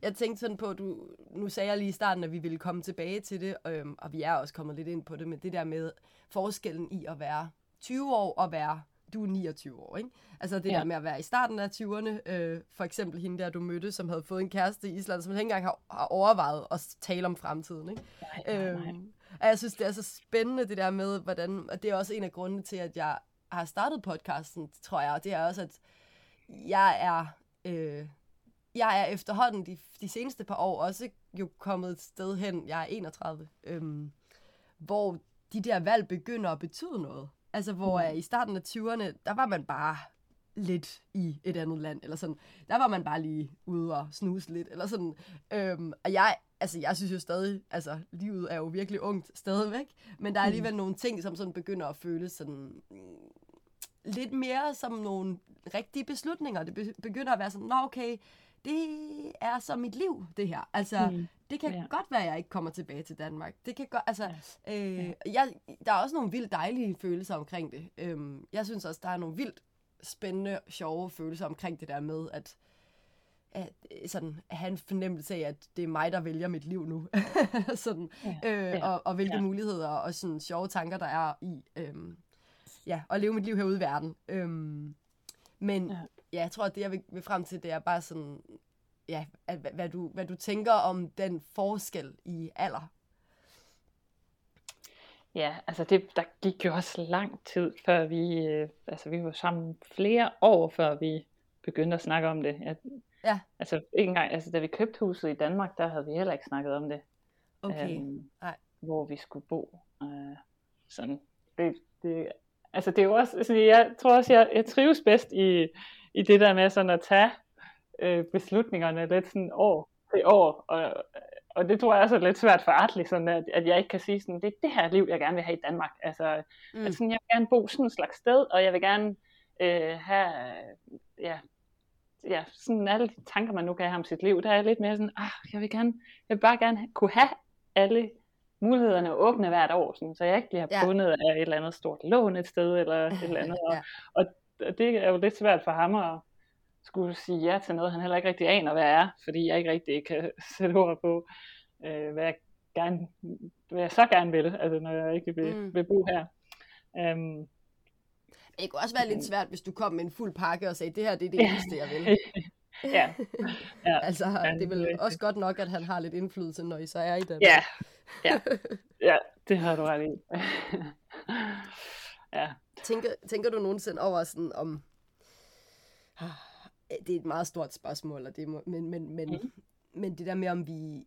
Jeg tænkte sådan på, du, nu sagde jeg lige i starten, at vi ville komme tilbage til det, øhm, og vi er også kommet lidt ind på det, men det der med forskellen i at være 20 år og være du er 29 år, ikke? Altså det ja. der med at være i starten af 20'erne, øh, for eksempel hende der, du mødte, som havde fået en kæreste i Island, som ikke engang har, har overvejet at tale om fremtiden, ikke? Nej, nej, nej. Øhm, og jeg synes, det er så spændende, det der med, hvordan, og det er også en af grundene til, at jeg har startet podcasten, tror jeg, og det er også, at jeg er, øh, jeg er efterhånden de, de seneste par år også jo kommet et sted hen, jeg er 31, øhm, hvor de der valg begynder at betyde noget. Altså, hvor mm. i starten af 20'erne, der var man bare lidt i et andet land, eller sådan. Der var man bare lige ude og snuse lidt, eller sådan. Øhm, og jeg, altså, jeg synes jo stadig, altså, livet er jo virkelig ungt stadigvæk, men der er alligevel mm. nogle ting, som sådan begynder at føles sådan mm, lidt mere som nogle rigtige beslutninger. Det begynder at være sådan, nå okay, det er så mit liv, det her. Altså, mm. det kan ja. godt være, at jeg ikke kommer tilbage til Danmark. Det kan godt, altså, ja. øh, jeg, der er også nogle vildt dejlige følelser omkring det. Øhm, jeg synes også, der er nogle vildt spændende, sjove følelser omkring det der med, at, at sådan, at have en fornemmelse af, at det er mig, der vælger mit liv nu. sådan, ja. Øh, ja. Og, og hvilke ja. muligheder og sådan sjove tanker, der er i øhm, ja, at leve mit liv herude i verden. Øhm, men ja ja, jeg tror, at det, jeg vil, vil frem til, det er bare sådan, ja, at, hvad, hvad, du, hvad du tænker om den forskel i alder. Ja, altså det, der gik jo også lang tid, før vi, øh, altså vi var sammen flere år, før vi begyndte at snakke om det. Jeg, ja. Altså ikke engang, altså da vi købte huset i Danmark, der havde vi heller ikke snakket om det. Okay, øhm, Nej. Hvor vi skulle bo. Øh, sådan, det, det, altså det er jo også, altså jeg tror også, jeg, jeg trives bedst i, i det der med sådan at tage øh, beslutningerne lidt sådan år til år, og, og det tror jeg også er lidt svært for Artli, sådan at, at jeg ikke kan sige sådan, det er det her liv, jeg gerne vil have i Danmark. Altså, mm. at sådan, jeg vil gerne bo sådan et slags sted, og jeg vil gerne øh, have, ja, ja, sådan alle de tanker, man nu kan have om sit liv, der er lidt mere sådan, ah, jeg vil gerne, jeg vil bare gerne kunne have alle mulighederne åbne hvert år, sådan, så jeg ikke bliver ja. bundet af et eller andet stort lån et sted, eller et eller andet. ja. og, og det er jo lidt svært for ham at skulle sige ja til noget, han heller ikke rigtig aner, hvad er, fordi jeg ikke rigtig kan sætte ord på, øh, hvad, jeg gerne, hvad jeg så gerne vil, altså når jeg ikke vil, mm. vil bo her. Um, det kunne også være lidt svært, hvis du kom med en fuld pakke og sagde, det her det er det eneste, jeg vil. ja. ja. altså, ja, det er vel også godt nok, at han har lidt indflydelse, når I så er i den. Ja, ja. ja det har du ret i. ja. Tænker, tænker du nogensinde over sådan om... Ah, det er et meget stort spørgsmål, og det må, men, men, men, mm. men det der med, om vi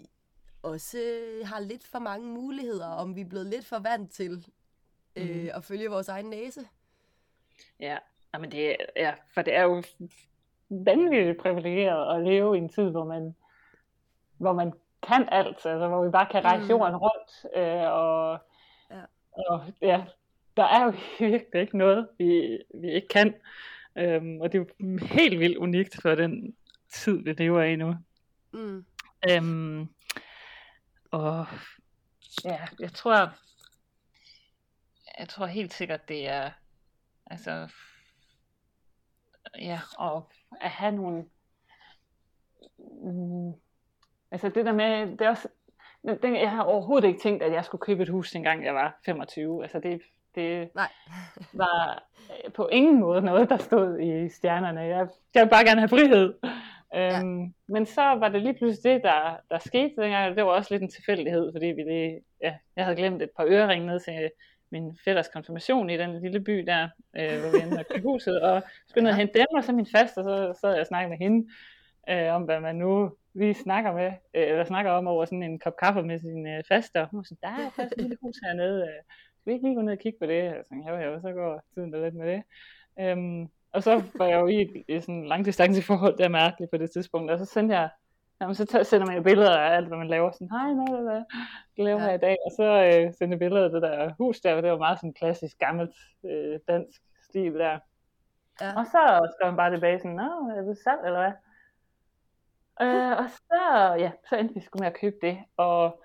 også har lidt for mange muligheder, om vi er blevet lidt for vant til øh, mm. at følge vores egen næse. Ja, men det, ja, for det er jo vanvittigt privilegeret at leve i en tid, hvor man, hvor man kan alt, altså hvor vi bare kan rejse mm. jorden rundt, øh, og, ja. og ja, der er jo virkelig ikke noget, vi, vi ikke kan. Øhm, og det er jo helt vildt unikt for den tid, vi lever i nu. Mm. Øhm, og ja, jeg tror, jeg tror helt sikkert, det er, altså, ja, og at have nogle, mm, altså det der med, det er også, det, jeg har overhovedet ikke tænkt, at jeg skulle købe et hus, engang jeg var 25. Altså det, det Nej. var øh, på ingen måde noget, der stod i stjernerne. Jeg, jeg vil bare gerne have frihed. Ja. Øhm, men så var det lige pludselig det, der, der skete dengang. Det var også lidt en tilfældighed, fordi vi lige, ja, jeg havde glemt et par øreringe ned til min fætters konfirmation i den lille by der, øh, hvor vi endte med huset, og skulle ned og hente dem, og så min faste, og så sad jeg og snakkede med hende. øh, om hvad man nu lige snakker med, øh, eller snakker om over sådan en kop kaffe med sin øh, faster. Hun var sådan, der er faktisk et lille hus hernede, øh, skal vi ikke lige gå ned og kigge på det? Jeg tænkte, jo, jo, så går tiden da lidt med det. Øhm, og så var jeg jo i, i sådan en langdistance forhold der mærkeligt på det tidspunkt, og så sendte jeg, jamen, så sender man jo billeder af alt, hvad man laver, sådan, hej, hvad, hvad, hvad laver ja. i dag, og så øh, sendte jeg billeder af det der hus der, og det var meget sådan klassisk, gammelt øh, dansk stil der. Ja. Og så skrev han bare tilbage sådan, nå, er det salg, eller hvad? Øh, og så, ja, så endte vi sgu med at købe det, og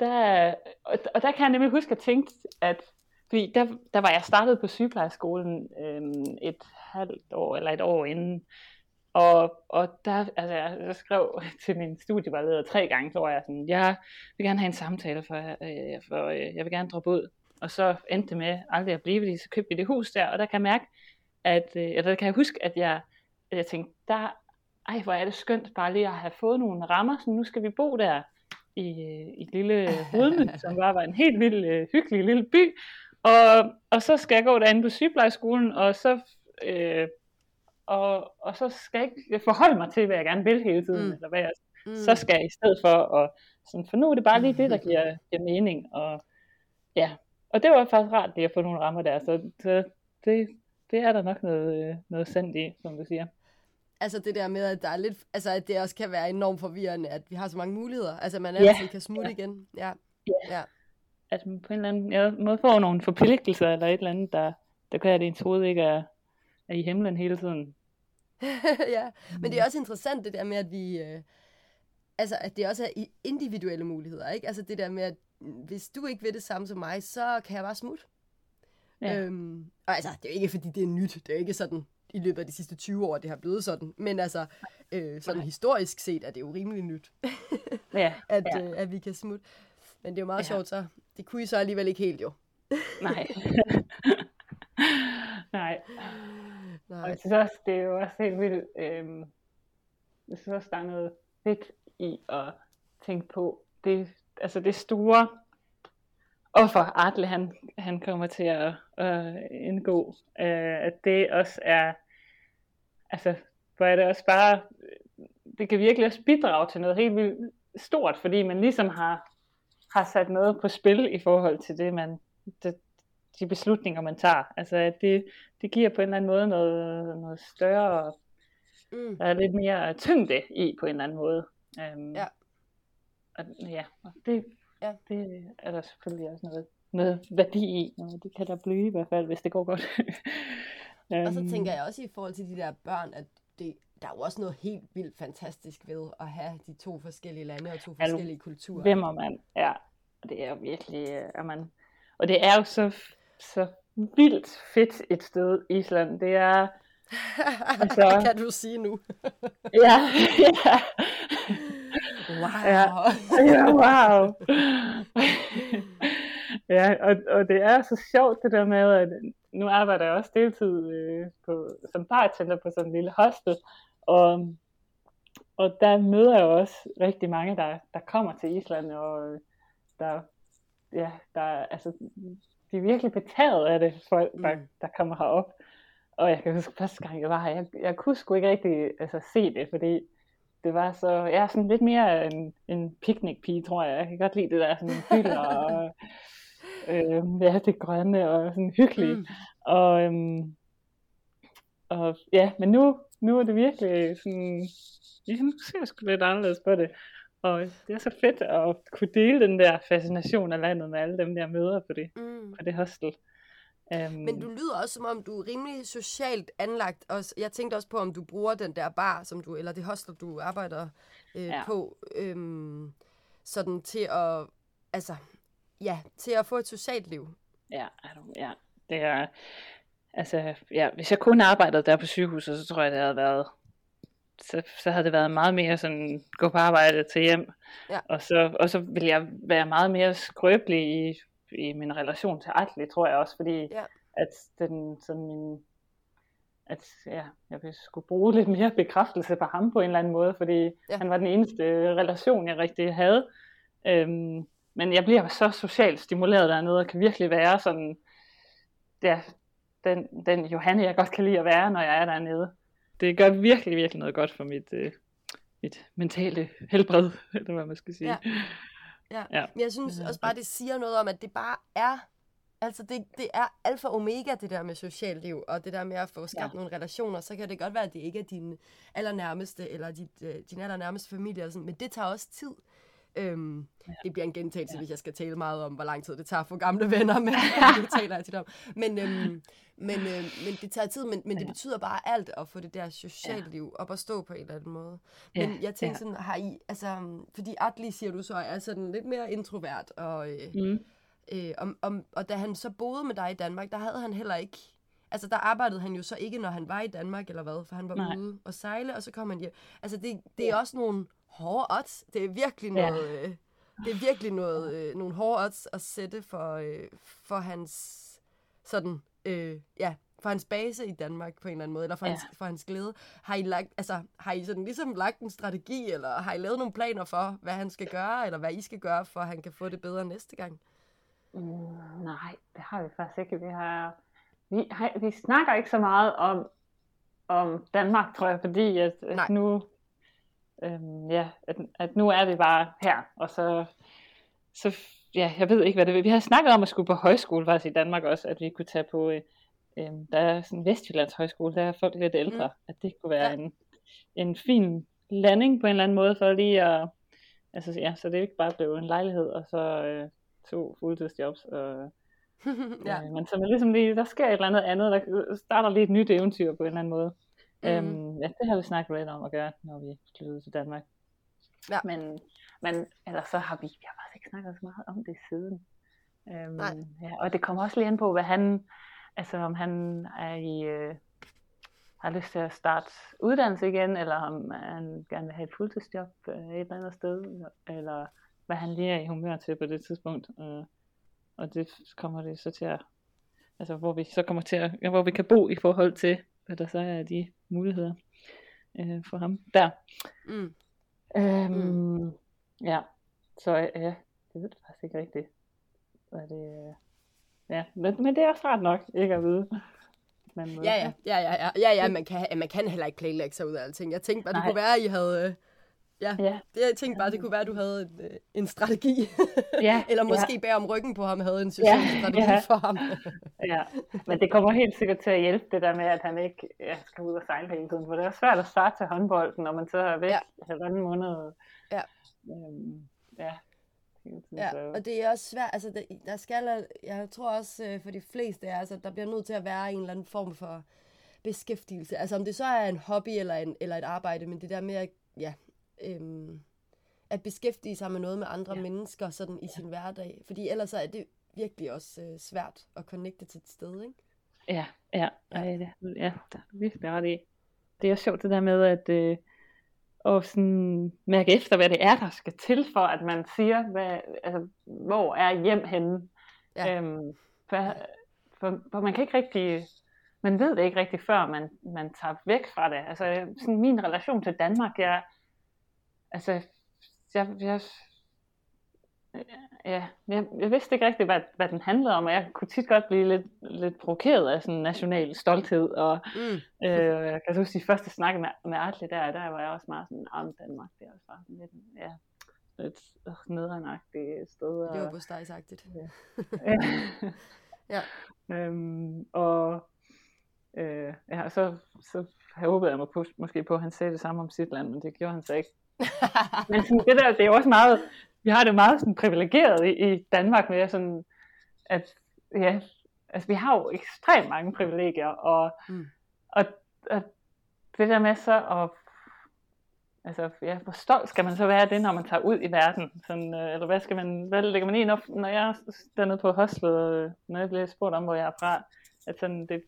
der, og, der kan jeg nemlig huske at tænke, at fordi der, der var jeg startet på sygeplejeskolen øhm, et halvt år, eller et år inden, og, og der, altså jeg, jeg skrev til min studievejleder tre gange, så var jeg sådan, jeg vil gerne have en samtale, for, øh, for øh, jeg vil gerne droppe ud. Og så endte det med aldrig at blive, fordi så købte vi det hus der, og der kan jeg mærke, at, øh, eller der kan jeg huske, at jeg, at jeg tænkte, der, ej hvor er det skønt bare lige at have fået nogle rammer, så nu skal vi bo der i, i lille Rudme, som bare var en helt vild, øh, hyggelig lille by. Og, og så skal jeg gå derinde på sygeplejeskolen, og så, øh, og, og så skal jeg ikke forholde mig til, hvad jeg gerne vil hele tiden, mm. eller hvad jeg, mm. så skal jeg i stedet for, at, sådan, for nu er det bare lige det, der giver, giver mening. Og, ja. og det var faktisk rart lige at få nogle rammer der, så, så det, det er der nok noget, øh, noget sandt i, som du siger altså det der med, at der er lidt, altså at det også kan være enormt forvirrende, at vi har så mange muligheder. Altså man altid yeah. kan smutte yeah. igen. Ja. Yeah. ja. At man på en eller anden ja, måde får nogle forpligtelser, eller et eller andet, der, der gør, at ens hoved ikke er, er i himlen hele tiden. ja, men det er også interessant det der med, at vi, øh, altså at det også er individuelle muligheder, ikke? Altså det der med, at hvis du ikke vil det samme som mig, så kan jeg bare smutte. Ja. Øhm, og altså, det er jo ikke, fordi det er nyt. Det er jo ikke sådan, i løbet af de sidste 20 år, det har blevet sådan. Men altså, øh, sådan historisk set er det jo rimelig nyt, ja, at, ja. Øh, at vi kan smutte. Men det er jo meget ja. sjovt, så det kunne I så alligevel ikke helt jo. Nej. Nej. Nej. Og jeg synes også, det er jo også helt vildt, øh, jeg synes også, der er noget fedt i at tænke på, det, altså det store offer, Artle han, han kommer til at, at indgå, øh, at det også er altså, hvor er det også bare, det kan virkelig også bidrage til noget helt vildt stort, fordi man ligesom har, har sat noget på spil i forhold til det, man, det, de beslutninger, man tager. Altså, at det, det giver på en eller anden måde noget, noget større, mm. der er lidt mere tyngde i på en eller anden måde. Um, ja. Og, ja, og det, ja. det er der selvfølgelig også noget, noget værdi i. Det kan der blive i hvert fald, hvis det går godt. Um, og så tænker jeg også i forhold til de der børn, at det, der er jo også noget helt vildt fantastisk ved at have de to forskellige lande og to forskellige kulturer. Hvem er man? Ja, det er jo virkelig, øh, er man, og det er jo så, så vildt fedt et sted, Island. Det er, altså, kan du sige nu? ja, ja. Wow. Ja, ja wow. ja, og, og det er så sjovt det der med, at nu arbejder jeg også deltid øh, på, som bartender på sådan en lille hostel, og, og der møder jeg også rigtig mange, der, der kommer til Island, og der, ja, der, altså, de er virkelig betaget af det, folk, der, mm. der kommer herop. Og jeg kan huske, første gang jeg var her, jeg, jeg kunne sgu ikke rigtig altså, se det, fordi det var så, jeg er sådan lidt mere en, en picnic-pige, tror jeg. Jeg kan godt lide det der sådan hylder og øh, ja, det grønne og sådan hyggeligt. Mm. Og, øhm, og ja, men nu, nu er det virkelig sådan, ja, nu ser jeg sgu lidt anderledes på det. Og det er så fedt at kunne dele den der fascination af landet med alle dem, der møder på det, mm. på det hostel. Um, Men du lyder også som om, du er rimelig socialt anlagt. Og jeg tænkte også på, om du bruger den der bar, som du, eller det hostel, du arbejder øh, ja. på, øhm, sådan til at, altså, ja, til at få et socialt liv. Ja, ja. Det er, altså, ja, hvis jeg kun arbejdede der på sygehuset, så tror jeg, det havde været, så, så havde det været meget mere sådan, gå på arbejde til hjem. Ja. Og, så, og så ville jeg være meget mere skrøbelig i, i min relation til Atle, tror jeg også, fordi ja. at den, sådan min, at ja, jeg ville skulle bruge lidt mere bekræftelse på ham på en eller anden måde, fordi ja. han var den eneste relation, jeg rigtig havde. Øhm, men jeg bliver så socialt stimuleret dernede, og kan virkelig være sådan, ja, den, den Johanne, jeg godt kan lide at være, når jeg er dernede. Det gør virkelig, virkelig noget godt for mit, øh, et mentale helbred, eller hvad man skal sige. Ja. Ja. ja. Men jeg synes også bare, det siger noget om, at det bare er, altså det, det er alfa og omega, det der med socialt liv, og det der med at få skabt ja. nogle relationer, så kan det godt være, at det ikke er din allernærmeste, eller dit, øh, din allernærmeste familie, eller sådan, men det tager også tid. Øhm, ja. Det bliver en gentagelse, ja. hvis jeg skal tale meget om, hvor lang tid det tager få gamle venner, men det taler jeg tit om. Men, øhm, men, øhm, men det tager tid, men, men det betyder bare alt at få det der socialt liv op at stå på en eller anden måde. Men ja. jeg tænker ja. sådan, har I, altså, fordi Atli, siger du så, er sådan lidt mere introvert, og, øh, mm. øh, om, om, og da han så boede med dig i Danmark, der havde han heller ikke Altså, der arbejdede han jo så ikke, når han var i Danmark, eller hvad, for han var Nej. ude og sejle, og så kom han hjem. Altså, det, det er ja. også nogle hårde odds. Det er virkelig noget, ja. øh, det er virkelig noget, øh, nogle hårde odds at sætte for, øh, for hans sådan, øh, ja, for hans base i Danmark på en eller anden måde, eller for, ja. hans, for hans glæde. Har I, lagt, altså, har I sådan ligesom lagt en strategi, eller har I lavet nogle planer for, hvad han skal gøre, eller hvad I skal gøre, for at han kan få det bedre næste gang? Mm, nej, det har vi faktisk ikke. Vi har, vi, har, vi snakker ikke så meget om, om Danmark, tror jeg, fordi at, at nu øhm, ja, at, at nu er vi bare her, og så, så ja, jeg ved ikke, hvad det vil. Vi har snakket om at skulle på højskole faktisk i Danmark også, at vi kunne tage på, øh, øh, der er sådan en Vestjyllands højskole, der er folk lidt ældre, mm. at det kunne være ja. en, en fin landing på en eller anden måde, for lige at, altså ja, så det er ikke bare blevet en lejlighed, og så øh, to fuldtidsjobs, og ja. øh, men så man ligesom lige, der sker et eller andet andet, der starter lige et nyt eventyr på en eller anden måde. Mm. Øhm, ja, det har vi snakket lidt om at gøre, når vi flyttede til Danmark. Ja. Men, men ellers så har vi, vi har faktisk ikke snakket så meget om det siden. Øhm, Nej. Ja, og det kommer også lige ind på, hvad han, altså om han er i, øh, har lyst til at starte uddannelse igen, eller om han gerne vil have et fuldtidsjob øh, et eller andet sted, eller hvad han lige er i humør til på det tidspunkt. Øh, og det kommer det så til at, altså hvor vi så kommer til at, ja, hvor vi kan bo i forhold til, hvad der så er de muligheder øh, for ham der. Mm. Øhm, mm. Ja, så ja, det ved jeg faktisk ikke rigtigt. Hvad det, øh, ja, men, men det er også rart nok, ikke at vide. Men, ja, ja, ja, ja, ja, ja, ja, man kan, man kan heller ikke planlægge sig ud af alting. Jeg tænkte bare, det kunne være, at I havde, øh, Ja, ja. Det, jeg tænkte bare, det kunne være, at du havde en, øh, en strategi. Ja, Eller måske ja. bag om ryggen på ham havde en social ja, strategi ja. for ham. ja, men det kommer helt sikkert til at hjælpe det der med, at han ikke ja, skal ud og sejle hele tiden. For det er svært at starte til håndbolden, når man så er væk ja. halvanden måned. Ja. Øhm, ja. Ja, og det er også svært, altså der, der skal, jeg tror også øh, for de fleste, er, altså, der bliver nødt til at være en eller anden form for beskæftigelse. Altså om det så er en hobby eller, en, eller et arbejde, men det der med at ja, øhm, at beskæftige sig med noget med andre ja. mennesker sådan i ja. sin hverdag. Fordi ellers er det virkelig også øh, svært at connecte til et sted, ikke? Ja, ja, ja, ja, det, ja der er virkelig ret i. Det er også sjovt det der med at øh, og sådan mærke efter, hvad det er, der skal til for, at man siger, hvad, altså, hvor er hjem henne. Ja. Øhm, for, for, for man kan ikke rigtig man ved det ikke rigtig før man, man tager væk fra det. Altså sådan min relation til Danmark, jeg, altså, jeg, jeg, ja, jeg, jeg vidste ikke rigtig, hvad, hvad den handlede om, og jeg kunne tit godt blive lidt, lidt provokeret af sådan national stolthed, og mm. øh, jeg kan huske de første snakke med, med Artle der, der var jeg også meget sådan, om Danmark, det er også bare sådan lidt, ja, lidt øh, nedrenagtigt sted. Og, det var bostejsagtigt. Ja. ja. Øhm, og øh, ja, så, så håbede jeg på, måske på, at han sagde det samme om sit land, men det gjorde han så ikke. Men sådan, det der, det er jo også meget, vi har det meget sådan privilegeret i, i Danmark med sådan, at ja, altså vi har jo ekstremt mange privilegier, og, mm. og, og det der med så at Altså, ja, hvor stolt skal man så være af det, når man tager ud i verden? Sådan, øh, eller hvad skal man, hvad lægger man i, når, når jeg er dernede på hostlet, øh, når jeg bliver spurgt om, hvor jeg er fra? At sådan, det,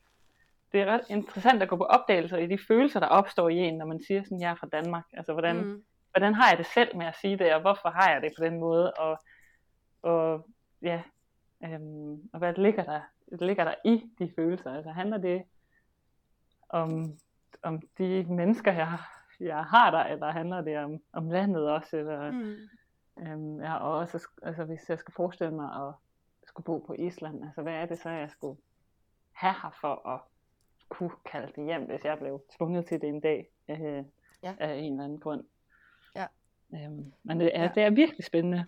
det er ret interessant at gå på opdagelser i de følelser, der opstår i en, når man siger sådan, jeg er fra Danmark. Altså, hvordan, mm hvordan har jeg det selv med at sige det, og hvorfor har jeg det på den måde, og, og ja, øhm, og hvad ligger der, ligger der i de følelser? Altså handler det om, om de mennesker, jeg, jeg har der, eller handler det om, om landet også? Eller, mm. øhm, ja, og også, altså, hvis jeg skal forestille mig at skulle bo på Island, altså hvad er det så, jeg skulle have her for at kunne kalde det hjem, hvis jeg blev tvunget til det en dag øh, ja. af en eller anden grund. Øhm, men det er, ja. det er virkelig spændende.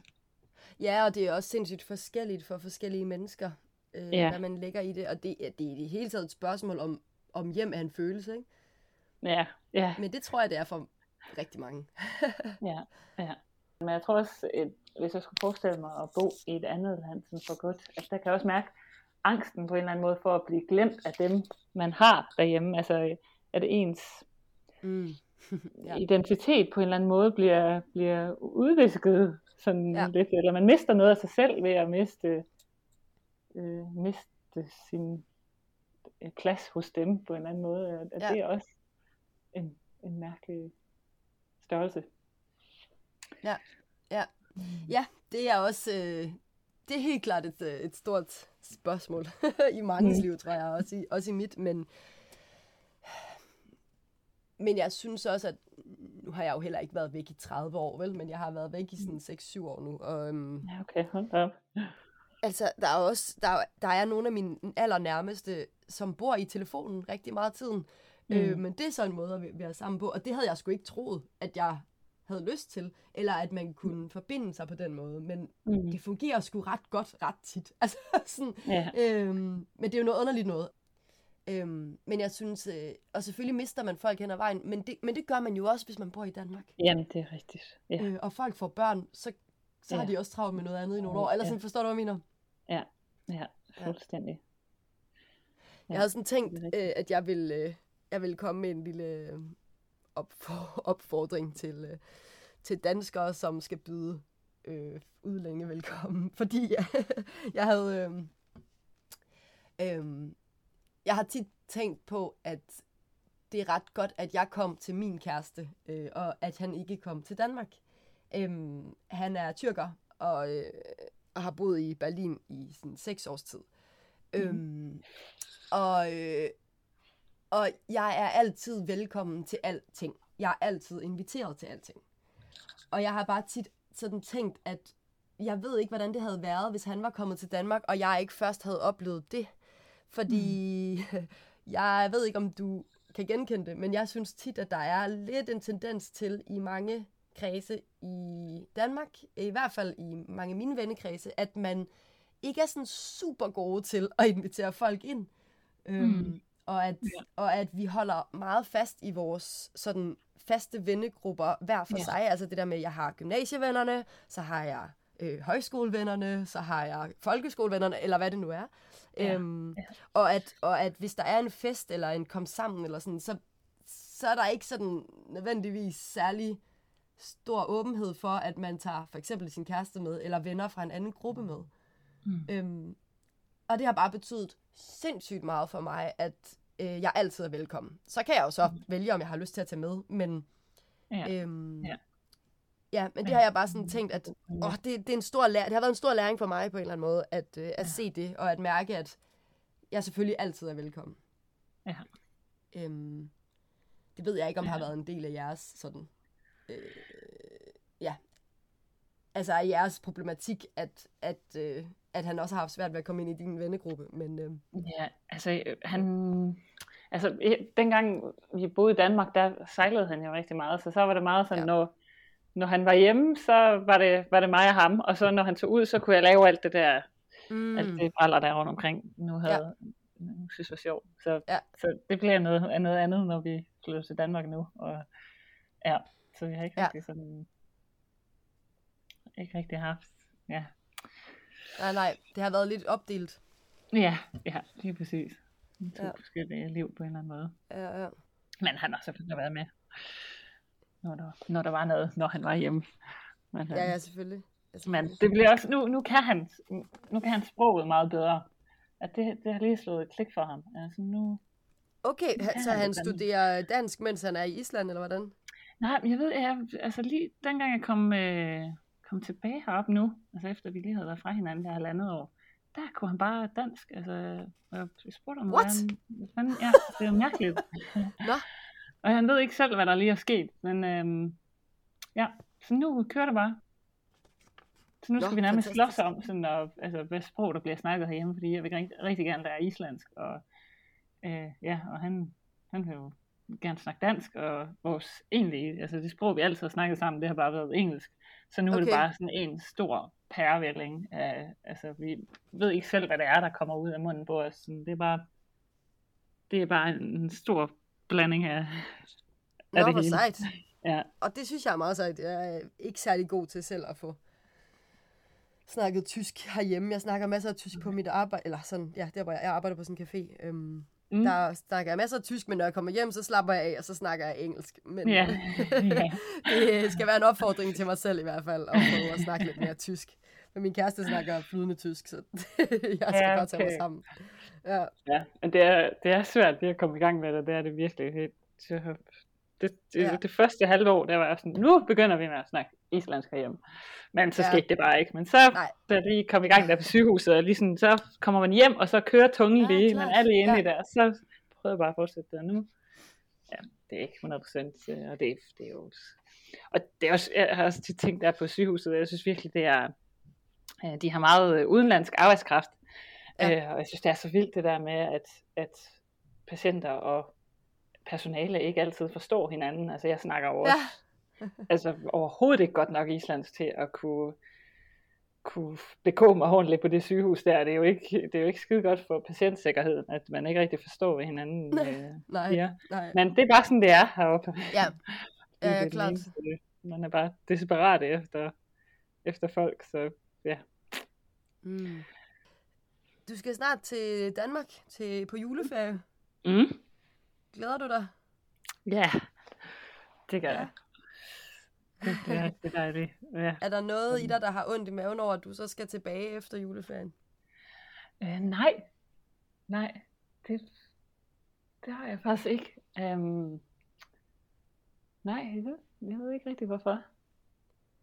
Ja, og det er også sindssygt forskelligt for forskellige mennesker, øh, ja. hvad man lægger i det. Og det, det er i det hele taget et spørgsmål om, om hjem er en følelse, ikke? Ja, ja. Men det tror jeg, det er for rigtig mange. ja, ja. Men jeg tror også, at hvis jeg skulle forestille mig at bo i et andet land sådan for godt, altså der kan jeg også mærke angsten på en eller anden måde for at blive glemt af dem, man har derhjemme. Altså, at ens mm. Ja. identitet på en eller anden måde bliver, bliver udvisket sådan ja. lidt, eller man mister noget af sig selv ved at miste, øh, miste sin øh, plads hos dem på en eller anden måde. At ja. det er også en, en mærkelig størrelse. Ja, ja. Mm. Ja, det er også, øh, det er helt klart et, øh, et stort spørgsmål i mange mm. liv, tror jeg, også i, også i mit, men men jeg synes også, at nu har jeg jo heller ikke været væk i 30 år, vel? Men jeg har været væk i sådan 6-7 år nu. Og, um, ja, okay, hold op. Altså, der er også, der, der er nogle af mine allernærmeste, som bor i telefonen rigtig meget af tiden. Mm. Øh, men det er så en måde at være sammen på, og det havde jeg sgu ikke troet, at jeg havde lyst til, eller at man kunne forbinde sig på den måde, men mm. det fungerer sgu ret godt ret tit. Altså, sådan, ja. øhm, men det er jo noget underligt noget. Øhm, men jeg synes, øh, og selvfølgelig mister man folk hen ad vejen, men det, men det gør man jo også, hvis man bor i Danmark. Jamen, det er rigtigt. Ja. Øh, og folk får børn, så, så ja. har de også travlt med noget andet i nogle år. Eller sådan, ja. forstår du, hvad jeg mener? Ja, ja, fuldstændig. Ja. Jeg havde sådan tænkt, øh, at jeg ville, øh, jeg ville komme med en lille øh, opfor, opfordring til, øh, til danskere, som skal byde øh, udlændinge velkommen. Fordi jeg, jeg havde... Øh, øh, jeg har tit tænkt på, at det er ret godt, at jeg kom til min kæreste, øh, og at han ikke kom til Danmark. Øhm, han er tyrker, og, øh, og har boet i Berlin i sådan seks års tid. Mm. Øhm, og, øh, og jeg er altid velkommen til alting. Jeg er altid inviteret til alting. Og jeg har bare tit sådan tænkt, at jeg ved ikke, hvordan det havde været, hvis han var kommet til Danmark, og jeg ikke først havde oplevet det. Fordi mm. jeg ved ikke, om du kan genkende det, men jeg synes tit, at der er lidt en tendens til i mange kredse i Danmark, i hvert fald i mange af mine vennekredse, at man ikke er sådan super gode til at invitere folk ind. Øhm, mm. Øhm, og, at, ja. og at vi holder meget fast i vores sådan faste vennegrupper hver for ja. sig. Altså det der med, at jeg har gymnasievennerne, så har jeg øh, højskolevennerne, så har jeg folkeskolevennerne, eller hvad det nu er. Ja. Øhm, ja. Og, at, og at hvis der er en fest eller en kom sammen, eller sådan, så, så er der ikke sådan nødvendigvis særlig stor åbenhed for, at man tager for eksempel sin kæreste med, eller venner fra en anden gruppe med. Mm. Øhm, og det har bare betydet sindssygt meget for mig, at øh, jeg altid er velkommen. Så kan jeg jo så mm. vælge, om jeg har lyst til at tage med, men ja. Øhm, ja. Ja, men det har jeg bare sådan tænkt, at åh, det, det, er en stor læring. det har været en stor læring for mig på en eller anden måde, at, øh, at ja. se det, og at mærke, at jeg selvfølgelig altid er velkommen. Ja. Øhm, det ved jeg ikke, om ja. har været en del af jeres sådan, øh, ja, altså af jeres problematik, at, at, øh, at han også har haft svært ved at komme ind i din vennegruppe, men... Øh. Ja, altså han... Altså, dengang vi boede i Danmark, der sejlede han jo rigtig meget, så så var det meget sådan, ja. når når han var hjemme, så var det, var det mig og ham, og så når han tog ud, så kunne jeg lave alt det der, mm. alt det bræller der rundt omkring, nu havde, ja. nu synes var sjovt. Så, ja. så det bliver noget, noget andet, når vi flytter til Danmark nu, og ja, så vi har ikke ja. rigtig sådan, ikke rigtig haft, ja. Nej, nej, det har været lidt opdelt. Ja, ja, lige præcis. To ja. forskellige liv på en eller anden måde. Ja, ja. Men han har selvfølgelig været med når der, når der var noget, når han var hjemme. Men, ja, ja, selvfølgelig. Men det bliver også, nu, nu, kan han, nu kan han sproget meget bedre. At det, det har lige slået et klik for ham. Altså nu, okay, nu så han, han studerer dansk, mens han er i Island, eller hvordan? Nej, jeg ved, jeg, altså lige dengang jeg kom, øh, kom tilbage herop nu, altså efter vi lige havde været fra hinanden der halvandet år, der kunne han bare dansk. Altså, jeg spurgte ham, What? Hvordan, ja, det er mærkeligt. Nå. Og han ved ikke selv, hvad der lige er sket. Men øhm, ja, så nu kører det bare. Så nu skal Nå, vi nærmest slås om, sådan, og, altså, hvad sprog der bliver snakket herhjemme, fordi jeg vil rigtig, rigtig gerne lære islandsk. Og, øh, ja, og han, han vil jo gerne snakke dansk, og vores egentlige, altså det sprog, vi altid har snakket sammen, det har bare været engelsk. Så nu okay. er det bare sådan en stor pærevælling. Af, altså, vi ved ikke selv, hvad det er, der kommer ud af munden på os. Sådan, det er bare, det er bare en stor blanding af, Nå, af det hele. sejt. Ja. Og det synes jeg er meget sejt. Jeg er ikke særlig god til selv at få snakket tysk herhjemme. Jeg snakker masser af tysk på mit arbejde, eller sådan, ja, der hvor jeg, jeg arbejder på sådan en café. Øhm, mm. Der snakker jeg masser af tysk, men når jeg kommer hjem, så slapper jeg af, og så snakker jeg engelsk. Men ja. ja. det skal være en opfordring til mig selv i hvert fald, at prøve at snakke lidt mere tysk. Men min kæreste snakker flydende tysk, så jeg skal ja, okay. tage mig sammen. Ja, ja men det er, det er svært det at komme i gang med det, det er det virkelig. Det, det, det, ja. det første halve år, der var jeg sådan, nu begynder vi med at snakke islandsk herhjemme. Men så ja. skete det bare ikke. Men så, Nej. da vi kom i gang der på sygehuset, og ligesom, så kommer man hjem, og så kører tungen ja, lige, men alle inde ja. i der, så prøvede jeg bare at fortsætte det nu. Ja, det er ikke 100 procent, øh, og det, det er jo... Og det er også, jeg har også de ting der på sygehuset, og jeg synes virkelig, det er, øh, de har meget øh, udenlandsk arbejdskraft, ja. og jeg synes, det er så vildt det der med, at, at patienter og personale ikke altid forstår hinanden. Altså jeg snakker også ja altså overhovedet ikke godt nok islandsk til at kunne, kunne begå mig ordentligt på det sygehus der. Det er jo ikke, det er jo ikke skide godt for patientsikkerheden, at man ikke rigtig forstår, hvad hinanden nej, øh, nej, siger. Nej. Men det er bare sådan, det er heroppe. Ja, ja, ja klart. Man er bare desperat efter, efter folk, så ja. Mm. Du skal snart til Danmark til, på juleferie. Mm. Glæder du dig? Ja, det gør ja. jeg. Det, er, det er dejligt. Ja. Er der noget i dig, der har ondt i maven over, at du så skal tilbage efter juleferien? Øh, nej. Nej. Det, det har jeg faktisk ikke. Um, nej, jeg ved, jeg ved ikke rigtig hvorfor.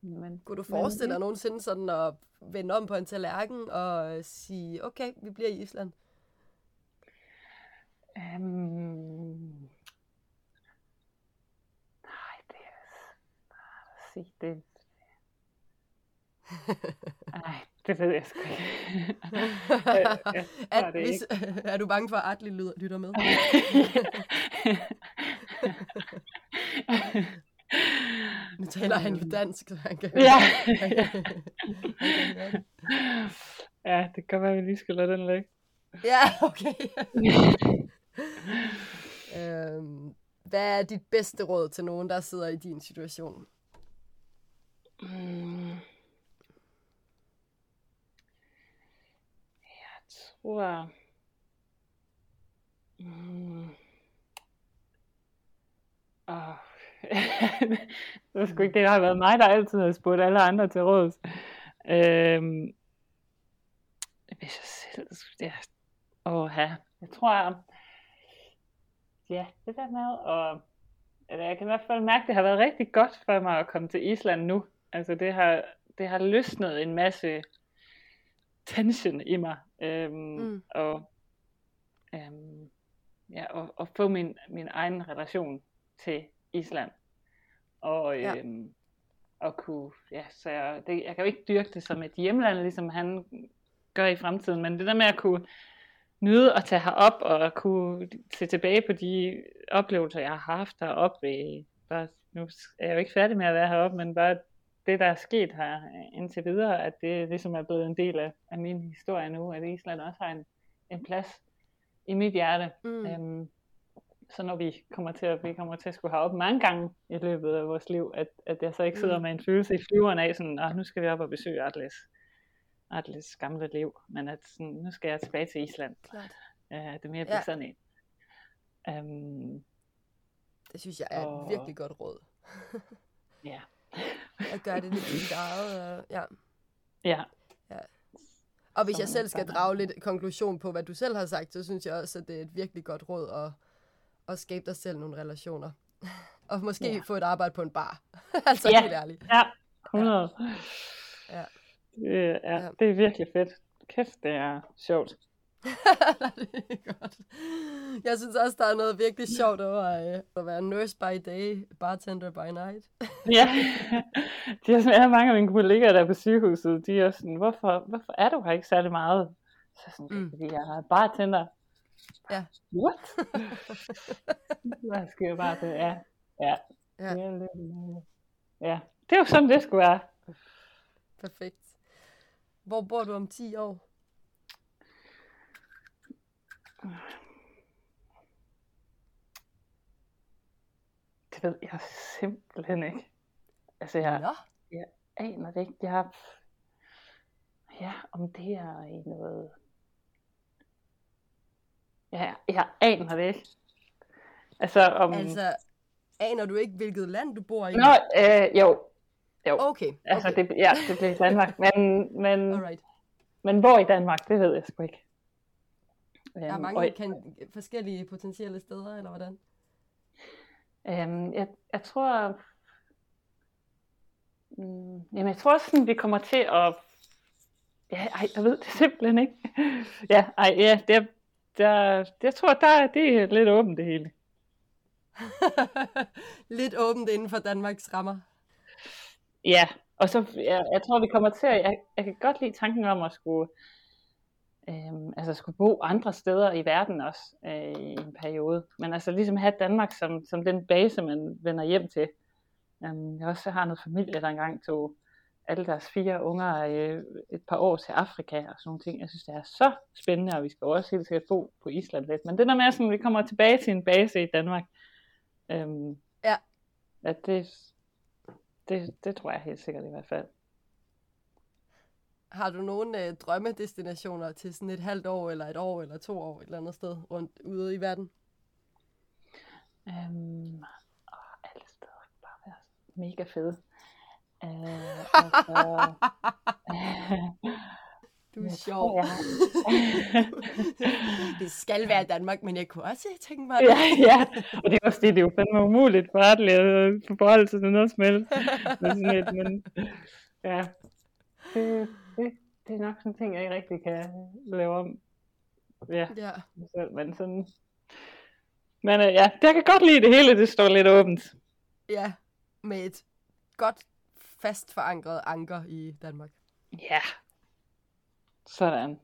Men, Kunne du forestille dig nogensinde sådan at vende om på en tallerken og sige, okay, vi bliver i Island? Um, sige det. Nej, det ved jeg sgu ikke. jeg, jeg er, det hvis, ikke. er du bange for, at Atli lytter med? Nu taler han jo dansk, så han kan... Ja. ja, det kan være, at vi lige skal lade den ligge. Ja, okay. øhm, hvad er dit bedste råd til nogen, der sidder i din situation? Mm. Jeg tror... Mm. Oh. Det var sgu ikke det, der har været mig, der altid har spurgt alle andre til råds. Øhm, hvis jeg selv... Ja. Åh, ja. Jeg tror... Ja, det der med at... Eller jeg kan i hvert fald mærke, at det har været rigtig godt for mig at komme til Island nu. Altså det har, det har løsnet en masse tension i mig. Øhm, mm. Og øhm, ja, og, og få min, min egen relation til Island. Og, øhm, ja. og kunne, ja, så jeg, det, jeg kan jo ikke dyrke det som et hjemland, ligesom han gør i fremtiden, men det der med at kunne nyde at tage herop og kunne se tilbage på de oplevelser, jeg har haft heroppe. Bare, nu er jeg jo ikke færdig med at være heroppe, men bare det, der er sket her indtil videre, at det ligesom er blevet en del af, af min historie nu, at Island også har en, en plads i mit hjerte. Mm. Øhm, så når vi kommer til at, vi kommer til at skulle have op mange gange i løbet af vores liv, at, at jeg så ikke sidder mm. med en følelse i flyveren af, sådan, at nu skal vi op og besøge Atlas, Atlas gamle liv, men at sådan, nu skal jeg tilbage til Island. Klart. Uh, det er mere ja. sådan en. Um, det synes jeg er og... et virkelig godt råd. ja at gøre det lidt til dit eget. Og, ja. ja. ja. Og hvis jeg selv skal drage lidt konklusion på, hvad du selv har sagt, så synes jeg også, at det er et virkelig godt råd at, at skabe dig selv nogle relationer. Og måske ja. få et arbejde på en bar. altså ja. helt ærligt. Ja, 100. Ja. Det, er, ja. det er virkelig fedt. Kæft, det er sjovt. det er godt. Jeg synes også, der er noget virkelig sjovt over øh, at være nurse by day, bartender by night. ja, de er, sådan, mange af mine kollegaer der på sygehuset, de er sådan, hvorfor, hvorfor er du her ikke særlig meget? Så sådan, mm. fordi jeg er bartender. Ja. What? Hvad skal jeg bare det? Ja. Ja. Ja. Det er lidt, øh, ja. Det er jo sådan, det skulle være. Perfekt. Hvor bor du om 10 år? Det ved jeg simpelthen ikke. Altså, jeg Nå, aner det ikke. Jeg har... Ja, om det er i noget... Ja, jeg aner det ikke. Altså, om... altså, aner du ikke, hvilket land du bor i? Nå, øh, jo. Jo. Okay, Altså, okay. det, ja, det i Danmark. Men, men, Alright. men hvor i Danmark, det ved jeg sgu ikke. Der er Øhm, mange og, kan, forskellige potentielle steder, eller hvordan? øhm, jeg, jeg tror... Mm, jamen, jeg tror sådan, vi kommer til at... Ja, ej, jeg ved det simpelthen ikke. ja, ej, ja, det, der, jeg tror, der, det er lidt åbent det hele. Lidt åbent inden for Danmarks rammer. Ja, og så, jeg, jeg tror, vi kommer til at, jeg, jeg kan godt lide tanken om at skulle, øhm, altså skulle bo andre steder i verden også øh, i en periode. Men altså ligesom have Danmark som, som den base, man vender hjem til. Um, jeg også har noget familie, der engang tog alle deres fire unger øh, et par år til Afrika og sådan nogle ting. Jeg synes, det er så spændende, og vi skal også helt sikkert bo på Island lidt. Men det der med, at vi kommer tilbage til en base i Danmark, øhm, Ja. at det, det, det tror jeg helt sikkert i hvert fald. Har du nogle øh, drømmedestinationer til sådan et halvt år, eller et år, eller to år et eller andet sted rundt ude i verden? Øhm, åh, alle steder kan bare være mega fede. Øh, altså, Du er sjov. jeg det skal være Danmark, men jeg kunne også tænke mig, ja, ja, og det er også det, det er jo fandme umuligt for at forholde sig til noget som helst. Men, sådan et, men ja, det, det, det er nok sådan en ting, jeg ikke rigtig kan lave om. Ja, ja. selv, men sådan... Men øh, ja, jeg kan godt lide det hele, det står lidt åbent. ja, med et godt fast forankret anker i Danmark. Ja. Sådan.